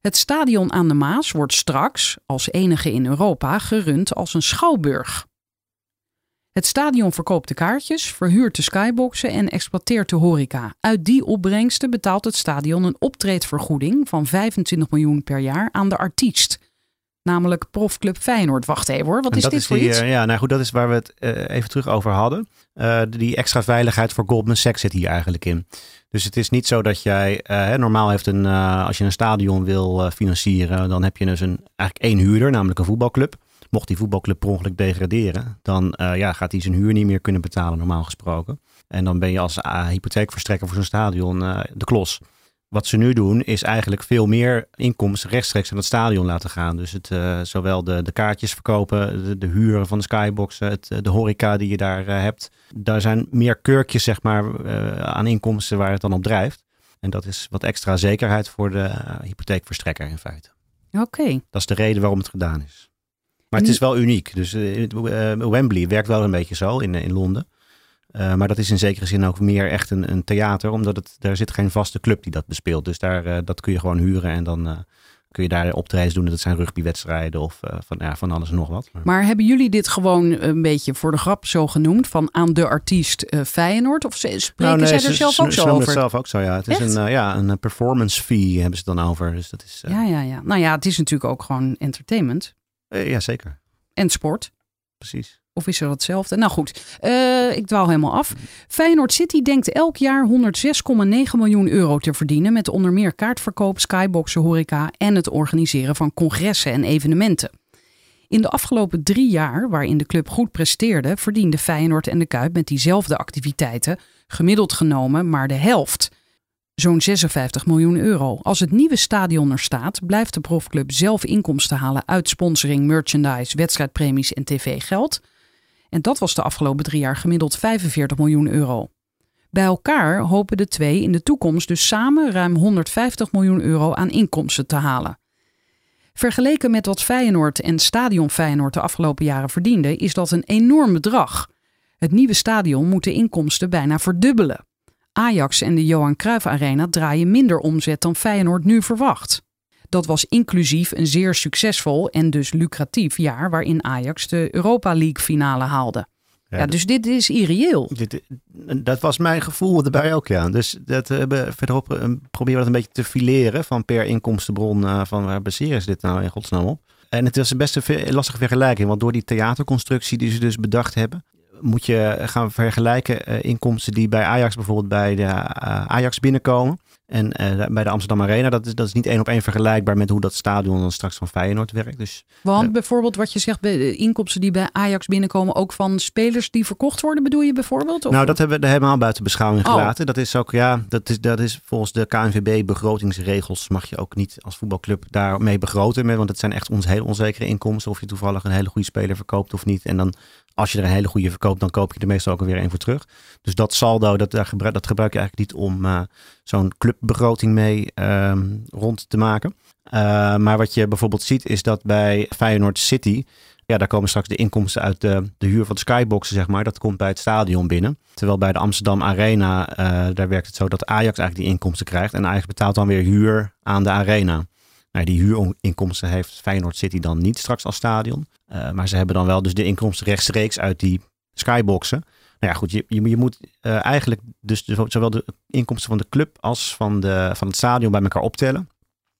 Het stadion aan de Maas wordt straks, als enige in Europa, gerund als een schouwburg. Het stadion verkoopt de kaartjes, verhuurt de skyboxen en exploiteert de horeca. Uit die opbrengsten betaalt het stadion een optreedvergoeding van 25 miljoen per jaar aan de artiest. Namelijk profclub Feyenoord. Wacht even hoor, wat is dit is voor die, iets? eh, ja, nou goed, dat is waar we het eh, even terug over hadden. Eh, die extra veiligheid voor Goldman Sachs zit hier eigenlijk in. Dus het is niet zo dat jij, eh, normaal heeft een, eh, als je een stadion wil eh, financieren, dan heb je dus een, eigenlijk één huurder, namelijk een voetbalclub. Mocht die voetbalclub per ongeluk degraderen, dan ja, gaat hij zijn huur niet meer kunnen betalen, normaal gesproken. En dan ben je als hypotheekverstrekker voor zo'n stadion de klos. Wat ze nu doen, is eigenlijk veel meer inkomsten rechtstreeks aan het stadion laten gaan. Dus het, eh, zowel de, de kaartjes verkopen, de, de huren van de skyboxen, het, eh, de horeca die je daar eh, hebt. Daar zijn meer kurkjes zeg maar, aan inkomsten waar het dan op drijft. En dat is wat extra zekerheid voor de hypotheekverstrekker in feite. Oké. Dat is de reden waarom het gedaan is. Maar het is wel uniek. Dus Wembley werkt wel een beetje zo in, in Londen. Eh, maar dat is in zekere zin ook meer echt een, een theater, omdat het, daar zit geen vaste club die dat bespeelt. Dus daar, eh, dat kun je gewoon huren en dan eh, kun je daar optredens doen. Dat zijn rugbywedstrijden of van, ja, van alles en nog wat. Maar- hebben jullie dit gewoon een beetje voor de grap zo genoemd? Van aan de artiest Feyenoord? Of ze- spreken Nou, nee, zij ze- er zelf ze- ook ze zo over? het zelf ook zo, ja. Het is een, ja, een performance fee hebben ze dan over. Dus dat is, Ja, ja, ja. Nou ja, het is natuurlijk ook gewoon entertainment. ja, zeker. En sport. Precies. Of is er hetzelfde? Nou goed, eh, ik dwaal helemaal af. Feyenoord City denkt elk jaar 106,9 miljoen euro te verdienen... met onder meer kaartverkoop, skyboxen, horeca... en het organiseren van congressen en evenementen. In de afgelopen drie jaar, waarin de club goed presteerde... verdiende Feyenoord en de Kuip met diezelfde activiteiten... gemiddeld genomen maar de helft. Zo'n 56 miljoen euro. Als het nieuwe stadion er staat, blijft de profclub zelf inkomsten halen uit sponsoring, merchandise, wedstrijdpremies en tv-geld. En dat was de afgelopen drie jaar gemiddeld 45 miljoen euro. Bij elkaar hopen de twee in de toekomst dus samen ruim 150 miljoen euro aan inkomsten te halen. Vergeleken met wat Feyenoord en Stadion Feyenoord de afgelopen jaren verdienden, is dat een enorm bedrag. Het nieuwe stadion moet de inkomsten bijna verdubbelen. Ajax en de Johan Cruijff Arena draaien minder omzet dan Feyenoord nu verwacht. Dat was inclusief een zeer succesvol en dus lucratief jaar waarin Ajax de Europa League finale haalde. Ja, dus dit is irreëel. Dit, dat was mijn gevoel erbij ook, ja. Dus dat hebben verderop proberen we dat een beetje te fileren van per inkomstenbron uh, van waar baseren ze dit nou in godsnaam op. En het is best een lastige vergelijking, want door die theaterconstructie die ze dus bedacht hebben, moet je gaan vergelijken uh, inkomsten die bij Ajax bijvoorbeeld bij de Ajax binnenkomen. En uh, bij de Amsterdam Arena, dat is, dat is niet één op één vergelijkbaar met hoe dat stadion dan straks van Feyenoord werkt. Dus, Want uh, bijvoorbeeld wat je zegt, de inkomsten die bij Ajax binnenkomen, ook van spelers die verkocht worden, bedoel je bijvoorbeeld? Of? Nou, dat hebben we helemaal buiten beschouwing oh. gelaten. Dat is ook, ja, dat is, dat is volgens de KNVB begrotingsregels mag je ook niet als voetbalclub daarmee begroten. Want het zijn echt ons heel onzekere inkomsten. Of je toevallig een hele goede speler verkoopt of niet. En dan als je er een hele goede verkoopt, dan koop je er meestal ook weer een voor terug. Dus dat saldo, dat, dat gebruik je eigenlijk niet om uh, zo'n clubbegroting mee uh, rond te maken. Uh, maar wat je bijvoorbeeld ziet is dat bij Feyenoord City, ja, daar komen straks de inkomsten uit de, de huur van de skyboxen, zeg maar. Dat komt bij het stadion binnen. Terwijl bij de Amsterdam Arena, uh, daar werkt het zo dat Ajax eigenlijk die inkomsten krijgt. En Ajax betaalt dan weer huur aan de arena. Nou, die huurinkomsten heeft Feyenoord City dan niet straks als stadion. Uh, maar ze hebben dan wel dus de inkomsten rechtstreeks uit die skyboxen. Nou ja, goed, je, je, moet uh, eigenlijk dus zowel de inkomsten van de club als van, de, van het stadion bij elkaar optellen.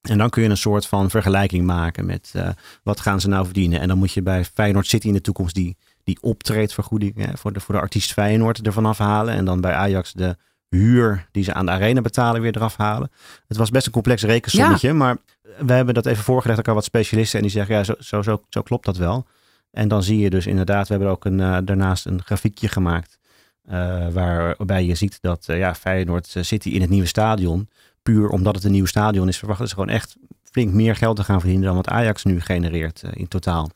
En dan kun je een soort van vergelijking maken met uh, wat gaan ze nou verdienen. En dan moet je bij Feyenoord City in de toekomst die, die optreedvergoeding voor, de, voor de artiest Feyenoord ervan afhalen. En dan bij Ajax de huur die ze aan de arena betalen weer eraf halen. Het was best een complex rekensommetje, ja. maar we hebben dat even voorgelegd aan wat specialisten en die zeggen ja, zo, zo, zo, zo, klopt dat wel. En dan zie je dus inderdaad, we hebben ook een, uh, daarnaast een grafiekje gemaakt uh, waarbij je ziet dat uh, ja, Feyenoord City in het nieuwe stadion, puur omdat het een nieuw stadion is, verwachten ze gewoon echt flink meer geld te gaan verdienen dan wat Ajax nu genereert in totaal.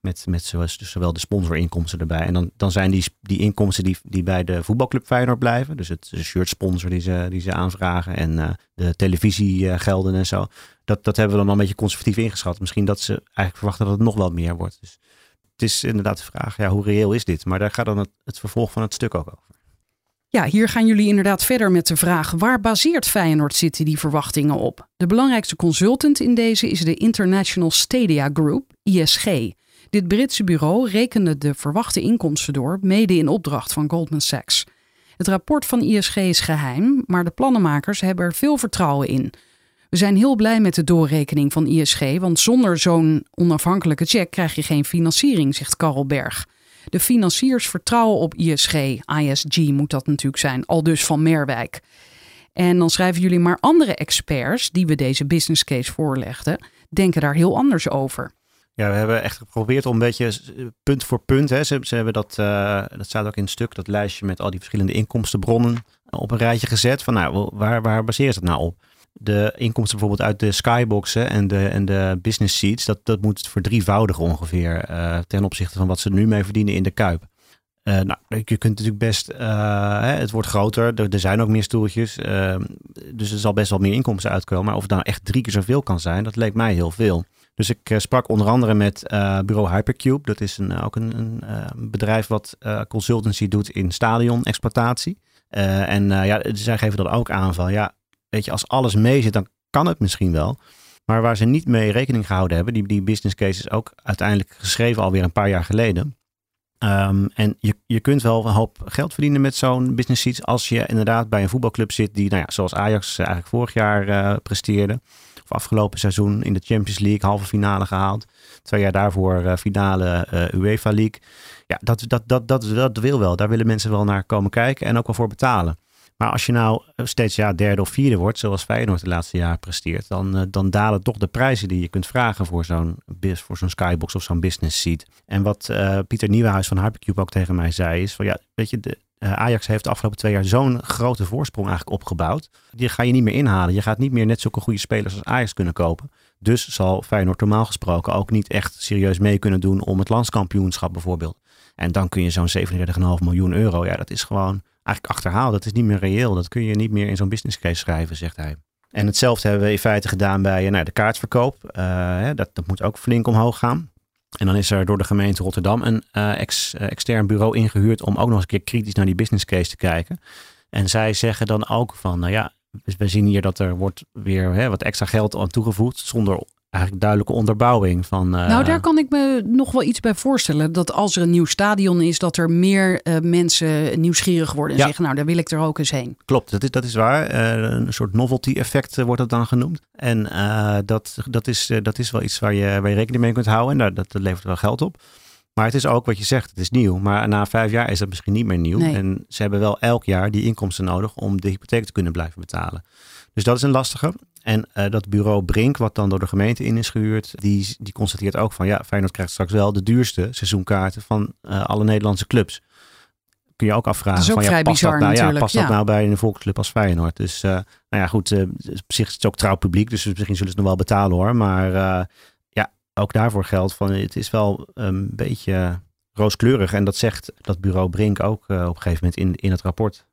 Met, met zowel, de sponsorinkomsten erbij. En dan, dan zijn die, die inkomsten die, die bij de voetbalclub Feyenoord blijven. Dus het shirt sponsor die ze, die ze aanvragen. En uh, de televisiegelden en zo. Dat, dat hebben we dan al een beetje conservatief ingeschat. Misschien dat ze eigenlijk verwachten dat het nog wel meer wordt. Dus het is inderdaad de vraag, ja, hoe reëel is dit? Maar daar gaat dan het, het vervolg van het stuk ook over. Ja, hier gaan jullie inderdaad verder met de vraag: waar baseert Feyenoord City die verwachtingen op? De belangrijkste consultant in deze is de International Stadia Group, ISG. Dit Britse bureau rekende de verwachte inkomsten door, mede in opdracht van Goldman Sachs. Het rapport van ISG is geheim, maar de plannenmakers hebben er veel vertrouwen in. We zijn heel blij met de doorrekening van ISG, want zonder zo'n onafhankelijke check krijg je geen financiering, zegt Karel Berg. De financiers vertrouwen op ISG, ISG moet dat natuurlijk zijn, al dus van Merwijk. En dan schrijven jullie maar andere experts die we deze business case voorlegden, denken daar heel anders over. Ja, we hebben echt geprobeerd om een beetje punt voor punt. Hè. Ze, ze hebben dat, uh, dat staat ook in het stuk, dat lijstje met al die verschillende inkomstenbronnen op een rijtje gezet. Van nou, waar, waar baseert het nou op? De inkomsten bijvoorbeeld uit de skyboxen en de, en de business seats, dat, dat moet verdrievoudig ongeveer ten opzichte van wat ze nu mee verdienen in de Kuip. Nou, je kunt natuurlijk best, het wordt groter, er, er, zijn ook meer stoeltjes, dus er zal best wel meer inkomsten uitkomen. Maar of het nou echt drie keer zoveel kan zijn, dat leek mij heel veel. Dus ik sprak onder andere met bureau Hypercube. Dat is een, ook een, een bedrijf wat consultancy doet in stadion-exploitatie. en ja, zij geven dat ook aan van, ja, weet je, als alles mee zit, dan kan het misschien wel. Maar waar ze niet mee rekening gehouden hebben, die, die business cases ook uiteindelijk geschreven alweer een paar jaar geleden. Um, en je, je kunt wel een hoop geld verdienen met zo'n business seats als je inderdaad bij een voetbalclub zit die, nou ja, zoals Ajax eigenlijk vorig jaar presteerde. Afgelopen seizoen in de Champions League halve finale gehaald. Twee jaar daarvoor uh, finale uh, UEFA League. Ja, dat, dat, dat, dat, dat wil wel. Daar willen mensen wel naar komen kijken en ook wel voor betalen. Maar als je nou steeds ja, derde of vierde wordt, zoals Feyenoord de laatste jaar presteert, dan, dan dalen toch de prijzen die je kunt vragen voor zo'n voor zo'n skybox of zo'n business seat. En wat Pieter Nieuwenhuis van Hypercube ook tegen mij zei, is van ja, weet je, de, Ajax heeft de afgelopen twee jaar zo'n grote voorsprong eigenlijk opgebouwd. Die ga je niet meer inhalen. Je gaat niet meer net zulke goede spelers als Ajax kunnen kopen. Dus zal Feyenoord normaal gesproken ook niet echt serieus mee kunnen doen om het landskampioenschap bijvoorbeeld. En dan kun je zo'n 37,5 miljoen euro, ja, dat is gewoon eigenlijk achterhaald. Dat is niet meer reëel. Dat kun je niet meer in zo'n business case schrijven, zegt hij. En hetzelfde hebben we in feite gedaan bij nou, de kaartverkoop. Uh, dat, dat moet ook flink omhoog gaan. En dan is er door de gemeente Rotterdam een ex, uh, extern bureau ingehuurd om ook nog eens een keer kritisch naar die business case te kijken. En zij zeggen dan ook van, nou ja, we zien hier dat er wordt weer hè, wat extra geld aan toegevoegd zonder eigenlijk duidelijke onderbouwing van. Uh... Nou, daar kan ik me nog wel iets bij voorstellen. Dat als er een nieuw stadion is, dat er meer uh, mensen nieuwsgierig worden en ja. zeggen, nou, daar wil ik er ook eens heen. Klopt, dat is, dat is waar. Uh, een soort novelty effect wordt dat dan genoemd. En dat, dat, is, dat is wel iets waar je, waar je rekening mee kunt houden. En dat, dat levert wel geld op. Maar het is ook wat je zegt, het is nieuw. Maar na vijf jaar is dat misschien niet meer nieuw. Nee. En ze hebben wel elk jaar die inkomsten nodig om de hypotheek te kunnen blijven betalen. Dus dat is een lastige. En uh, dat bureau Brink, wat dan door de gemeente in is gehuurd, die, die constateert ook van ja, Feyenoord krijgt straks wel de duurste seizoenkaarten van uh, alle Nederlandse clubs. Kun je ook afvragen dat is ook van ja, vrij past, bizar, dat nou, ja, past dat nou bij een volksclub als Feyenoord? Dus uh, nou ja, goed, op zich is het ook trouw publiek, dus misschien zullen ze het nog wel betalen hoor. Maar ja, ook daarvoor geldt van het is wel een beetje rooskleurig. En dat zegt dat bureau Brink ook op een gegeven moment in, in het rapport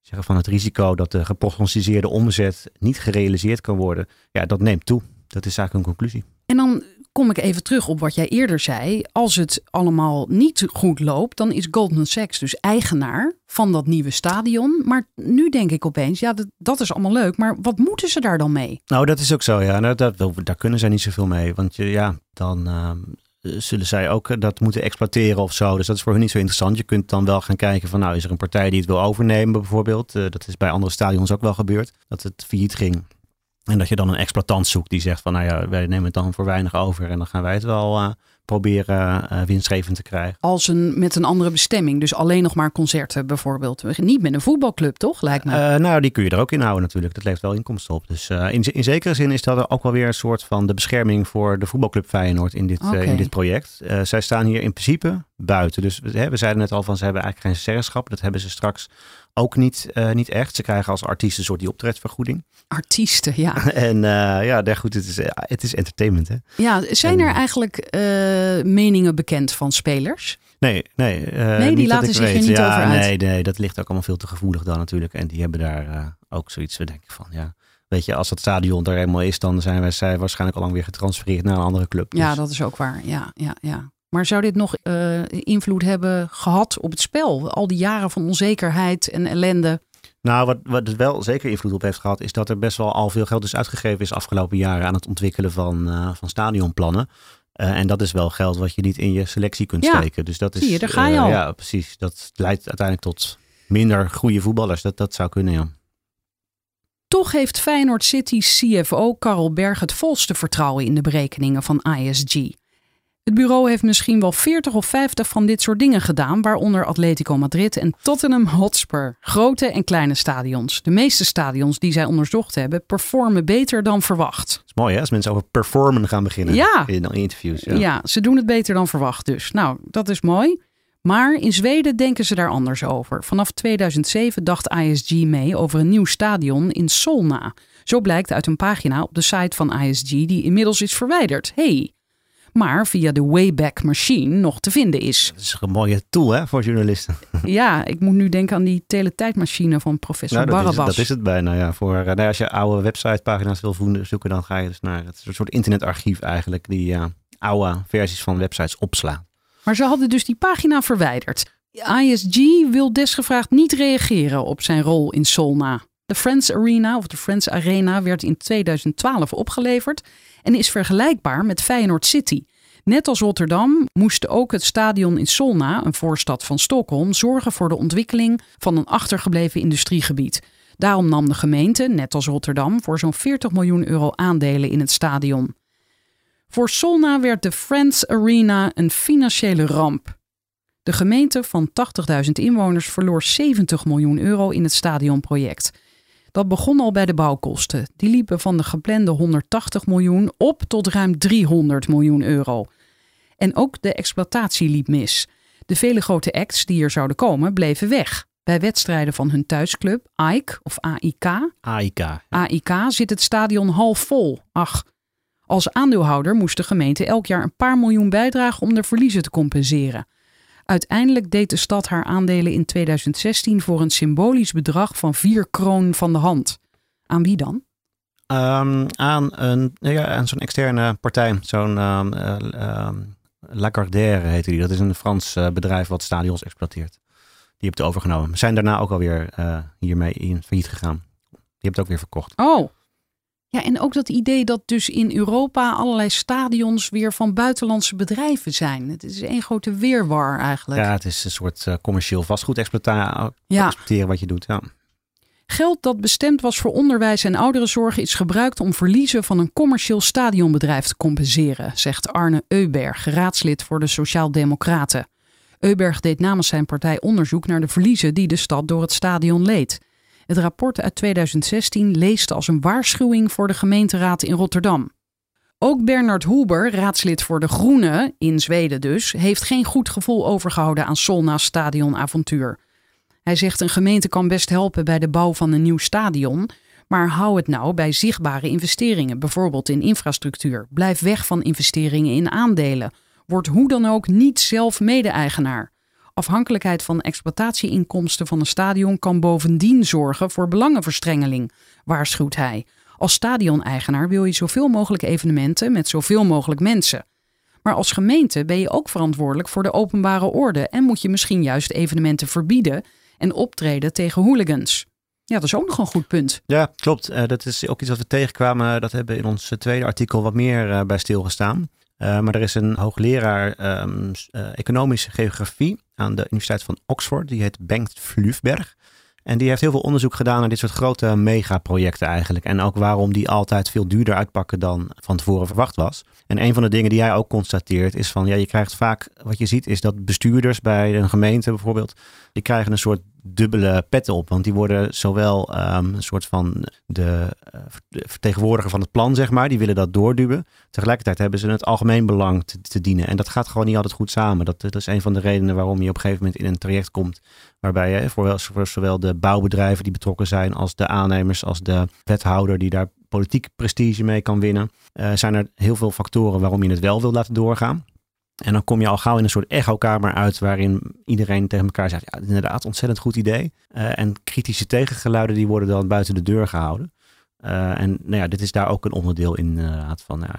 zeggen van het risico dat de geprognosticeerde omzet niet gerealiseerd kan worden, ja, dat neemt toe. Dat is eigenlijk een conclusie. En dan kom ik even terug op wat jij eerder zei. Als het allemaal niet goed loopt, dan is Goldman Sachs dus eigenaar van dat nieuwe stadion. Maar nu denk ik opeens, ja, dat, dat is allemaal leuk, maar wat moeten ze daar dan mee? Nou, dat is ook zo, ja. Nou, dat, daar kunnen zij niet zoveel mee. Want je, ja, dan uh, zullen zij ook dat moeten exploiteren of zo. Dus dat is voor hun niet zo interessant. Je kunt dan wel gaan kijken van, nou, is er een partij die het wil overnemen bijvoorbeeld? Uh, dat is bij andere stadions ook wel gebeurd, dat het failliet ging. En dat je dan een exploitant zoekt die zegt van, nou ja, wij nemen het dan voor weinig over en dan gaan wij het wel uh, proberen uh, winstgevend te krijgen. Als een, met een andere bestemming, dus alleen nog maar concerten bijvoorbeeld. Niet met een voetbalclub, toch? Lijkt me. Uh, nou, die kun je er ook in houden natuurlijk. Dat levert wel inkomsten op. Dus uh, in, in zekere zin is dat ook wel weer een soort van de bescherming voor de voetbalclub Feyenoord in dit, okay. in dit project. Zij staan hier in principe buiten. Dus hè, we zeiden net al van ze hebben eigenlijk geen zeggenschap. Dat hebben ze straks ook niet, uh, niet echt. Ze krijgen als artiesten een soort die optredvergoeding. Artiesten, ja. en uh, ja, daar goed, het is, het is entertainment. Hè? Ja, zijn er en, eigenlijk meningen bekend van spelers? Nee, nee. nee, die laten zich weet. er niet ja, over uit. Nee, nee, dat ligt ook allemaal veel te gevoelig dan natuurlijk. En die hebben daar ook zoiets, we denken van, ja... Weet je, als dat stadion er helemaal is, dan zijn wij zij waarschijnlijk al lang weer getransfereerd naar een andere club. Ja, dus. dat is ook waar. Ja, ja, ja. Maar zou dit nog uh, invloed hebben gehad op het spel? Al die jaren van onzekerheid en ellende. Nou, wat, wat het wel zeker invloed op heeft gehad, is dat er best wel al veel geld is uitgegeven is afgelopen jaren aan het ontwikkelen van, uh, van stadionplannen. Uh, en dat is wel geld wat je niet in je selectie kunt ja, steken. Dus dat is. Zie je, daar ga je al. ja, precies. Dat leidt uiteindelijk tot minder goede voetballers. Dat, dat zou kunnen, ja. Toch heeft Feyenoord City CFO Karel Berg het volste vertrouwen in de berekeningen van ISG. Het bureau heeft misschien wel 40 of 50 van dit soort dingen gedaan, waaronder Atletico Madrid en Tottenham Hotspur. Grote en kleine stadions. De meeste stadions die zij onderzocht hebben, performen beter dan verwacht. Dat is mooi hè, als mensen over performen gaan beginnen ja. in interviews. Ja. ja, ze doen het beter dan verwacht dus. Nou, dat is mooi. Maar in Zweden denken ze daar anders over. Vanaf 2007 dacht ISG mee over een nieuw stadion in Solna. Zo blijkt uit een pagina op de site van ISG die inmiddels is verwijderd. Hey, maar via de Wayback Machine nog te vinden is. Dat is een mooie tool hè, voor journalisten. Ja, ik moet nu denken aan die teletijdmachine van professor nou, dat Barabbas. Is, dat is het bijna, ja. Voor, nou, als je oude websitepagina's wil zoeken, dan ga je dus naar het soort internetarchief eigenlijk, die uh, oude versies van websites opslaan. Maar ze hadden dus die pagina verwijderd. ISG wil desgevraagd niet reageren op zijn rol in Solna. De Friends Arena of de Friends Arena werd in 2012 opgeleverd en is vergelijkbaar met Feyenoord City. Net als Rotterdam moest ook het stadion in Solna, een voorstad van Stockholm, zorgen voor de ontwikkeling van een achtergebleven industriegebied. Daarom nam de gemeente, net als Rotterdam, voor zo'n 40 miljoen euro aandelen in het stadion. Voor Solna werd de Friends Arena een financiële ramp. De gemeente van 80.000 inwoners verloor 70 miljoen euro in het stadionproject. Dat begon al bij de bouwkosten. Die liepen van de geplande 180 miljoen op tot ruim 300 miljoen euro. En ook de exploitatie liep mis. De vele grote acts die er zouden komen bleven weg. Bij wedstrijden van hun thuisclub AIK of AIK, AIK. AIK zit het stadion half vol. Ach, als aandeelhouder moest de gemeente elk jaar een paar miljoen bijdragen om de verliezen te compenseren. Uiteindelijk deed de stad haar aandelen in 2016 voor een symbolisch bedrag van 4 kroon van de hand. Aan wie dan? Um, aan, een, ja, aan zo'n externe partij, zo'n um, uh, um, Lagardère heette die. Dat is een Frans eh, bedrijf wat stadions exploiteert. Die heeft het overgenomen. Zijn daarna ook alweer uh, hiermee in failliet gegaan. Die heeft het ook weer verkocht. Oh. Ja, en ook dat idee dat dus in Europa allerlei stadions weer van buitenlandse bedrijven zijn. Het is één grote weerwar eigenlijk. Ja, het is een soort uh, commercieel vastgoed exploiteren ja. wat je doet. Ja. Geld dat bestemd was voor onderwijs en ouderenzorg is gebruikt om verliezen van een commercieel stadionbedrijf te compenseren, zegt Arne Euberg, raadslid voor de Sociaaldemocraten. Euberg deed namens zijn partij onderzoek naar de verliezen die de stad door het stadion leed. Het rapport uit 2016 leest als een waarschuwing voor de gemeenteraad in Rotterdam. Ook Bernard Huber, raadslid voor de Groenen, in Zweden dus, heeft geen goed gevoel overgehouden aan Solna's stadionavontuur. Hij zegt een gemeente kan best helpen bij de bouw van een nieuw stadion, maar hou het nou bij zichtbare investeringen, bijvoorbeeld in infrastructuur. Blijf weg van investeringen in aandelen. Word hoe dan ook niet zelf mede-eigenaar. Afhankelijkheid van exploitatieinkomsten van een stadion kan bovendien zorgen voor belangenverstrengeling, waarschuwt hij. Als stadioneigenaar wil je zoveel mogelijk evenementen met zoveel mogelijk mensen. Maar als gemeente ben je ook verantwoordelijk voor de openbare orde en moet je misschien juist evenementen verbieden en optreden tegen hooligans. Ja, dat is ook nog een goed punt. Ja, klopt. Uh, dat is ook iets wat we tegenkwamen. Dat hebben in ons tweede artikel wat meer uh, bij stilgestaan. Uh, maar er is een hoogleraar um, economische geografie aan de Universiteit van Oxford. Die heet Bengt Flufberg. En die heeft heel veel onderzoek gedaan naar dit soort grote megaprojecten eigenlijk. En ook waarom die altijd veel duurder uitpakken dan van tevoren verwacht was. En een van de dingen die hij ook constateert is van, ja, je krijgt vaak, wat je ziet is dat bestuurders bij een gemeente bijvoorbeeld, die krijgen een soort dubbele petten op. Want die worden zowel um, een soort van de, uh, vertegenwoordiger van het plan, zeg maar. Die willen dat doorduwen. Tegelijkertijd hebben ze het algemeen belang te, dienen. En dat gaat gewoon niet altijd goed samen. Dat, is een van de redenen waarom je op een gegeven moment in een traject komt. Waarbij je voor, zowel de bouwbedrijven die betrokken zijn, als de aannemers, als de wethouder die daar politiek prestige mee kan winnen. Uh, zijn er heel veel factoren waarom je het wel wil laten doorgaan. En dan kom je al gauw in een soort echokamer uit waarin iedereen tegen elkaar zegt, ja, inderdaad, ontzettend goed idee. Uh, en kritische tegengeluiden die worden dan buiten de deur gehouden. Uh, en nou ja, dit is daar ook een onderdeel in inderdaad van, nou,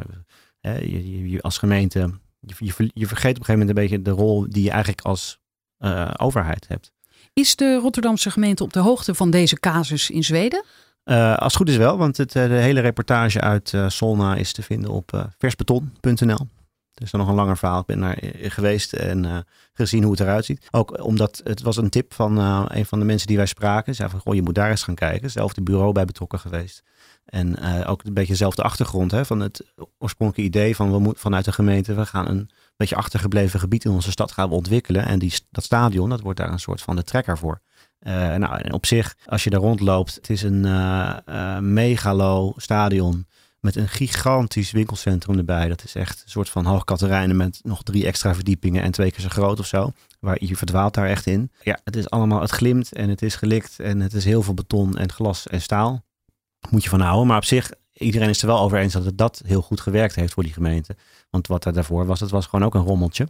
je, je, als gemeente, je, je, vergeet op een gegeven moment een beetje de rol die je eigenlijk als uh, overheid hebt. Is de Rotterdamse gemeente op de hoogte van deze casus in Zweden? Uh, als het goed is wel, want het, de hele reportage uit uh, Solna is te vinden op versbeton.nl. Dan nog een langer verhaal. Ik ben daar geweest en uh, gezien hoe het eruit ziet. Ook omdat het was een tip van uh, een van de mensen die wij spraken. Zei van, goh, je moet daar eens gaan kijken. Zelfde bureau bij betrokken geweest. En ook een beetje dezelfde achtergrond hè, van het oorspronkelijke idee van we moeten vanuit de gemeente, we gaan een beetje achtergebleven gebied in onze stad gaan we ontwikkelen. En die, dat stadion, dat wordt daar een soort van de trekker voor. nou, en op zich, als je daar rondloopt, het is een megalo stadion met een gigantisch winkelcentrum erbij. Dat is echt een soort van hoogkaterijnen met nog drie extra verdiepingen en twee keer zo groot of zo. Waar je verdwaalt daar echt in. Ja, het is allemaal, het glimt en het is gelikt en het is heel veel beton en glas en staal. Moet je van houden. Maar op zich, iedereen is er wel over eens dat het dat heel goed gewerkt heeft voor die gemeente. Want wat er daarvoor was, het was gewoon ook een rommeltje.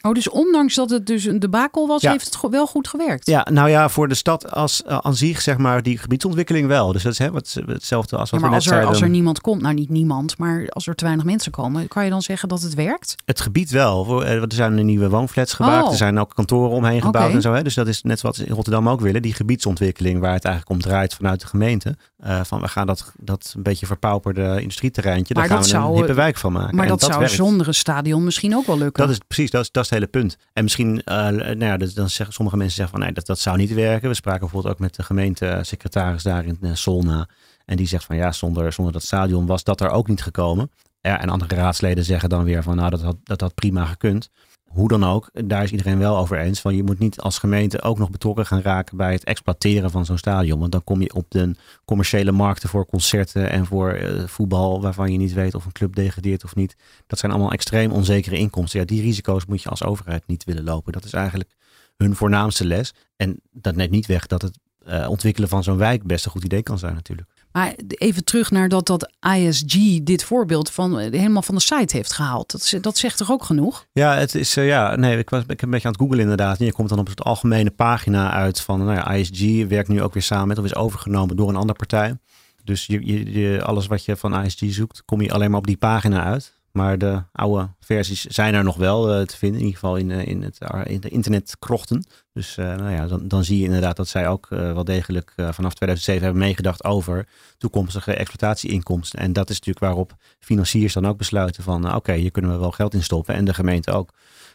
Oh, dus ondanks dat het dus een debakel was, heeft het wel goed gewerkt? Ja, nou ja, voor de stad als uh, aan zich, zeg maar, die gebiedsontwikkeling wel. Dus dat is hè, wat, hetzelfde als wat ja, maar we als net er, zeiden. als er niemand komt, nou niet niemand, maar als er te weinig mensen komen, kan je dan zeggen dat het werkt? Het gebied wel. Er zijn nieuwe woonflats gebouwd. Oh. Er zijn ook kantoren omheen gebouwd en zo. Hè. Dus dat is net wat ze in Rotterdam ook willen. Die gebiedsontwikkeling waar het eigenlijk om draait vanuit de gemeente. Uh, van we gaan dat, dat een beetje verpauperde industrieterreintje, daar gaan we een zou- hippe wijk van maken. Maar En dat, zou werkt. zonder een stadion misschien ook wel lukken. Dat is precies, dat is, dat is hele punt. En misschien, eh, nou ja, dan zeggen sommige mensen zeggen van nee, dat, dat zou niet werken. We spraken bijvoorbeeld ook met de gemeentesecretaris daar in eh, Solna. En die zegt van ja, zonder, zonder dat stadion was dat er ook niet gekomen. Ja, en andere raadsleden zeggen dan weer van nou, dat had, dat had prima gekund. Hoe dan ook, daar is iedereen wel over eens. Van je moet niet als gemeente ook nog betrokken gaan raken bij het exploiteren van zo'n stadion. Want dan kom je op de commerciële markten voor concerten en voor eh, voetbal, waarvan je niet weet of een club degradeert of niet. Dat zijn allemaal extreem onzekere inkomsten. Ja, die risico's moet je als overheid niet willen lopen. Dat is eigenlijk hun voornaamste les. En dat neemt niet weg dat het eh, ontwikkelen van zo'n wijk best een goed idee kan zijn natuurlijk. Maar even terug naar dat, dat ISG dit voorbeeld van, eh, helemaal van de site heeft gehaald. Dat, dat zegt toch ook genoeg? Ja, het is, eh, ja, nee, ik was ik heb een beetje aan het googlen inderdaad. En je komt dan op het algemene pagina uit van, nou ja, ISG werkt nu ook weer samen met of is overgenomen door een andere partij. Dus je, je, je- alles wat je van ISG zoekt, kom je alleen maar op die pagina uit. Maar de oude versies zijn er nog wel eh, te vinden. In ieder geval in, in, het, in de internetkrochten. Dus nou ja, dan, dan zie je inderdaad dat zij ook wel degelijk vanaf 2007 hebben meegedacht over toekomstige exploitatieinkomsten. En dat is natuurlijk waarop financiers dan ook besluiten van oké, hier kunnen we wel geld in stoppen. En de gemeente ook.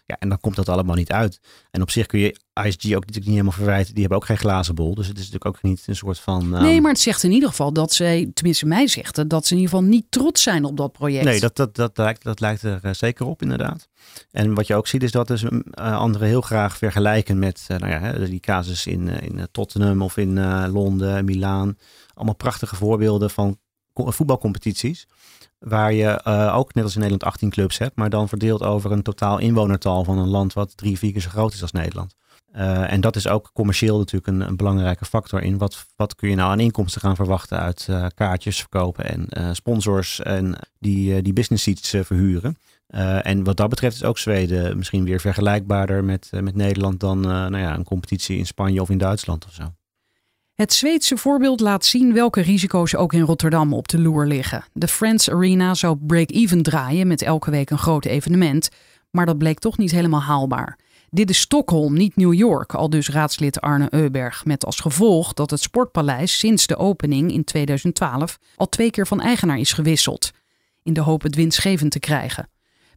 Ja, en dan komt dat allemaal niet uit. En op zich kun je ISG ook natuurlijk niet helemaal verwijten. Die hebben ook geen glazen bol. Dus het is natuurlijk ook niet een soort van... Nee, ehm, maar het zegt in ieder geval dat zij, tenminste mij zegt dat ze in ieder geval niet trots zijn op dat project. Nee, dat, dat, dat, lijkt, dat lijkt er eh, zeker op inderdaad. En wat je ook ziet is dat dus uh, anderen heel graag vergelijken met uh, nou ja, die casus in, in Tottenham of in Londen, Milaan. Allemaal prachtige voorbeelden van voetbalcompetities. Waar je uh, ook net als in Nederland 18 clubs hebt, maar dan verdeeld over een totaal inwonertal van een land wat drie, vier keer zo groot is als Nederland. Uh, en dat is ook commercieel natuurlijk een, een, belangrijke factor in. Wat, wat kun je nou aan inkomsten gaan verwachten uit uh, kaartjes verkopen en sponsors en die, die business seats verhuren. en wat dat betreft is ook Zweden misschien weer vergelijkbaarder met, met Nederland dan nou ja, een competitie in Spanje of in Duitsland of zo. Het Zweedse voorbeeld laat zien welke risico's ook in Rotterdam op de loer liggen. De Friends Arena zou break-even draaien met elke week een groot evenement, maar dat bleek toch niet helemaal haalbaar. Dit is Stockholm, niet New York, al dus raadslid Arne Euberg. Met als gevolg dat het Sportpaleis sinds de opening in 2012 al twee keer van eigenaar is gewisseld. In de hoop het winstgevend te krijgen.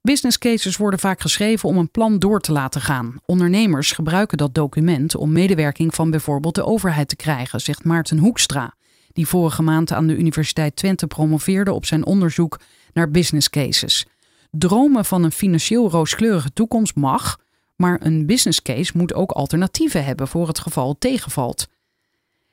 Business cases worden vaak geschreven om een plan door te laten gaan. Ondernemers gebruiken dat document om medewerking van bijvoorbeeld de overheid te krijgen, zegt Maarten Hoekstra, die vorige maand aan de Universiteit Twente promoveerde op zijn onderzoek naar business cases. Dromen van een financieel rooskleurige toekomst mag, maar een business case moet ook alternatieven hebben voor het geval het tegenvalt.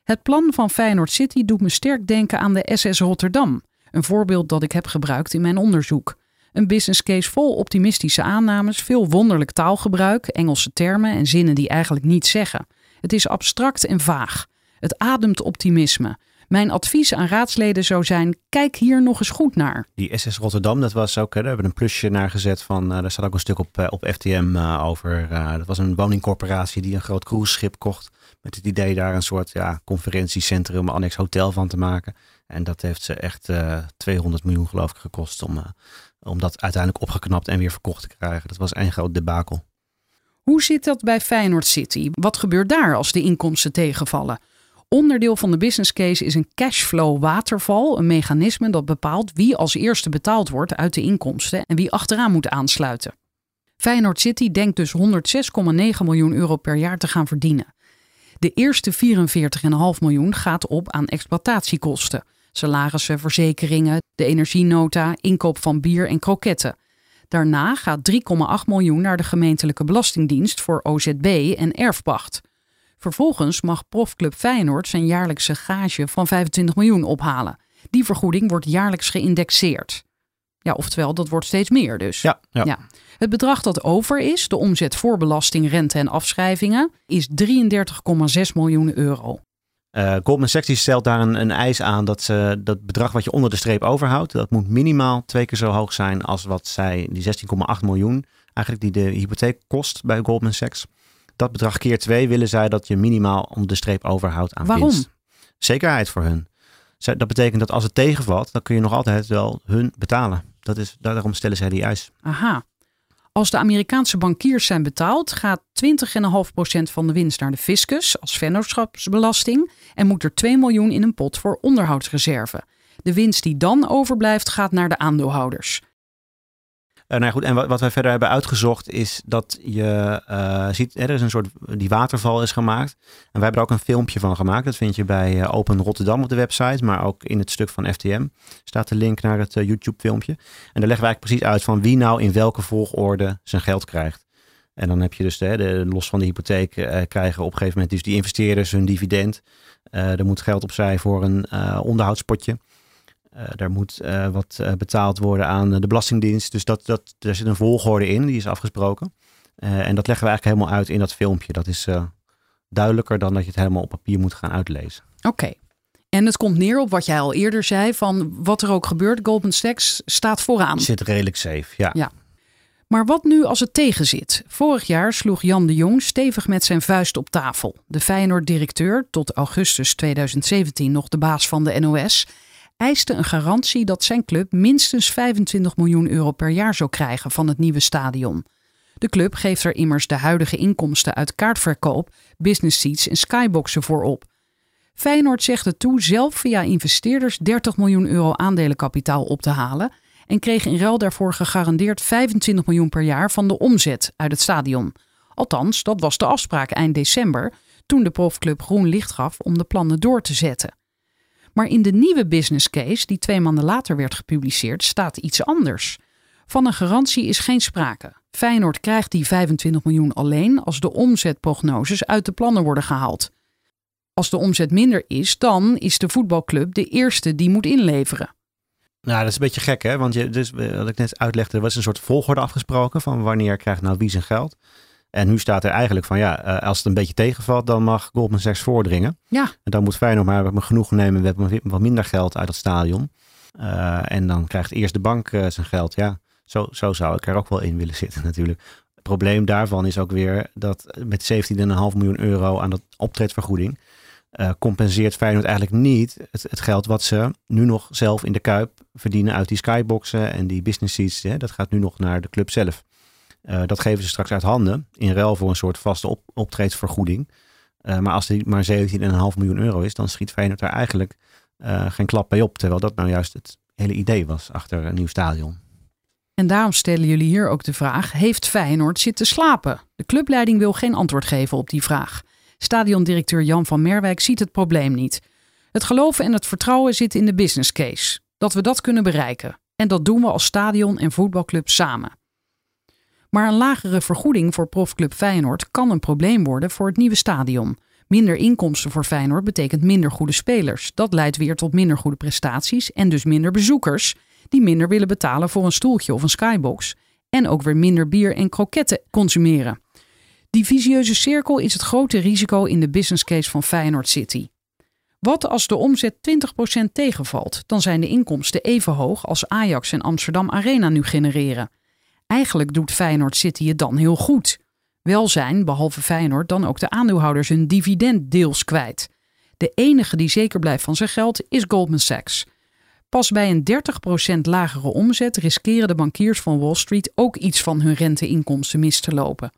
Het plan van Feyenoord City doet me sterk denken aan de SS Rotterdam, een voorbeeld dat ik heb gebruikt in mijn onderzoek. Een business case vol optimistische aannames, veel wonderlijk taalgebruik, Engelse termen en zinnen die eigenlijk niets zeggen. Het is abstract en vaag. Het ademt optimisme. Mijn advies aan raadsleden zou zijn: kijk hier nog eens goed naar. Die SS Rotterdam, dat was ook, daar hebben we een plusje naar gezet van, uh, daar staat ook een stuk op, uh, op FTM eh, over. dat was een woningcorporatie die een groot cruiseschip kocht. Met het idee daar een soort ja, conferentiecentrum, annex hotel van te maken. En dat heeft ze echt 200 miljoen geloof ik gekost om, om dat uiteindelijk opgeknapt en weer verkocht te krijgen. Dat was één groot debakel. Hoe zit dat bij Feyenoord City? Wat gebeurt daar als de inkomsten tegenvallen? Onderdeel van de business case is een cashflow waterval, een mechanisme dat bepaalt wie als eerste betaald wordt uit de inkomsten en wie achteraan moet aansluiten. Feyenoord City denkt dus 106,9 miljoen euro per jaar te gaan verdienen. De eerste 44,5 miljoen gaat op aan exploitatiekosten salarissen, verzekeringen, de energienota, inkoop van bier en kroketten. Daarna gaat 3,8 miljoen naar de gemeentelijke belastingdienst voor OZB en erfpacht. Vervolgens mag profclub Feyenoord zijn jaarlijkse gage van 25 miljoen ophalen. Die vergoeding wordt jaarlijks geïndexeerd. Ja, oftewel, dat wordt steeds meer dus. Ja, ja. ja. Het bedrag dat over is, de omzet voor belasting, rente en afschrijvingen, is 33,6 miljoen euro. Uh, Goldman Sachs stelt daar een, een, eis aan dat ze dat bedrag wat je onder de streep overhoudt, dat moet minimaal twee keer zo hoog zijn als wat zij, die 16,8 miljoen, eigenlijk die de hypotheek kost bij Goldman Sachs. Dat bedrag keer twee willen zij dat je minimaal onder de streep overhoudt aan Waarom? winst. Zekerheid voor hun. Dat betekent dat als het tegenvalt, dan kun je nog altijd wel hun betalen. Dat is, daarom stellen zij die eis. Aha. Als de Amerikaanse bankiers zijn betaald, gaat 20,5% van de winst naar de fiscus als vennootschapsbelasting en moet er 2 miljoen in een pot voor onderhoudsreserve. De winst die dan overblijft gaat naar de aandeelhouders. Uh, nou goed, en wat, wij verder hebben uitgezocht is dat je uh, ziet, er is een soort, die waterval is gemaakt. En wij hebben er ook een filmpje van gemaakt. Dat vind je bij uh, Open Rotterdam op de website, maar ook in het stuk van FTM staat de link naar het YouTube filmpje. En daar leggen we eigenlijk precies uit van wie nou in welke volgorde zijn geld krijgt. En dan heb je dus, de, de los van de hypotheek, krijgen op een gegeven moment dus die investeerders hun dividend. er moet geld opzij voor een onderhoudspotje. Uh, daar moet uh, wat uh, betaald worden aan de Belastingdienst. Dus dat, dat, daar zit een volgorde in, die is afgesproken. en dat leggen we eigenlijk helemaal uit in dat filmpje. Dat is duidelijker dan dat je het helemaal op papier moet gaan uitlezen. Oké. En het komt neer op wat jij al eerder zei: van wat er ook gebeurt, Goldman Sachs staat vooraan. Zit redelijk safe, ja. ja. Maar wat nu als het tegenzit? Vorig jaar sloeg Jan de Jong stevig met zijn vuist op tafel. De Feyenoord-directeur, tot augustus 2017 nog de baas van de NOS eiste een garantie dat zijn club minstens 25 miljoen euro per jaar zou krijgen van het nieuwe stadion. De club geeft er immers de huidige inkomsten uit kaartverkoop, business seats en skyboxen voor op. Feyenoord zegt het toe zelf via investeerders 30 miljoen euro aandelenkapitaal op te halen en kreeg in ruil daarvoor gegarandeerd 25 miljoen per jaar van de omzet uit het stadion. Althans, dat was de afspraak eind december, toen de profclub groen licht gaf om de plannen door te zetten. Maar in de nieuwe business case, die twee maanden later werd gepubliceerd, staat iets anders. Van een garantie is geen sprake. Feyenoord krijgt die 25 miljoen alleen als de omzetprognoses uit de plannen worden gehaald. Als de omzet minder is, dan is de voetbalclub de eerste die moet inleveren. Nou, dat is een beetje gek, hè? Want je, dus, wat ik net uitlegde, er was een soort volgorde afgesproken van wanneer krijgt nou wie zijn geld. En nu staat er eigenlijk van ja, eh, als het een beetje tegenvalt, dan mag Goldman Sachs voordringen. Ja. En dan moet Feyenoord maar genoeg nemen. We hebben wat minder geld uit het stadion. Uh, en dan krijgt eerst de bank uh, zijn geld. Ja, zo, zo zou ik er ook wel in willen zitten natuurlijk. Het probleem daarvan is ook weer dat met 17,5 miljoen euro aan dat optredvergoeding uh, compenseert Feyenoord eigenlijk niet het, het, geld wat ze nu nog zelf in de Kuip verdienen uit die skyboxen en die business seats. Hè, dat gaat nu nog naar de club zelf. Uh, dat geven ze straks uit handen in ruil voor een soort vaste op, optreedsvergoeding. Uh, maar als die maar 17,5 miljoen euro is, dan schiet Feyenoord daar eigenlijk geen klap bij op. Terwijl dat nou juist het hele idee was achter een nieuw stadion. En daarom stellen jullie hier ook de vraag: heeft Feyenoord zitten slapen? De clubleiding wil geen antwoord geven op die vraag. Stadiondirecteur Jan van Merwijk ziet het probleem niet. Het geloven en het vertrouwen zitten in de business case. Dat we dat kunnen bereiken. En dat doen we als stadion en voetbalclub samen. Maar een lagere vergoeding voor profclub Feyenoord kan een probleem worden voor het nieuwe stadion. Minder inkomsten voor Feyenoord betekent minder goede spelers. Dat leidt weer tot minder goede prestaties en dus minder bezoekers, die minder willen betalen voor een stoeltje of een skybox. En ook weer minder bier en kroketten consumeren. Die visieuze cirkel is het grote risico in de business case van Feyenoord City. Wat als de omzet 20% tegenvalt? Dan zijn de inkomsten even hoog als Ajax en Amsterdam Arena nu genereren. Eigenlijk doet Feyenoord City het dan heel goed. Wel zijn, behalve Feyenoord, dan ook de aandeelhouders hun dividend deels kwijt. De enige die zeker blijft van zijn geld is Goldman Sachs. Pas bij een 30% lagere omzet riskeren de bankiers van Wall Street ook iets van hun renteinkomsten mis te lopen.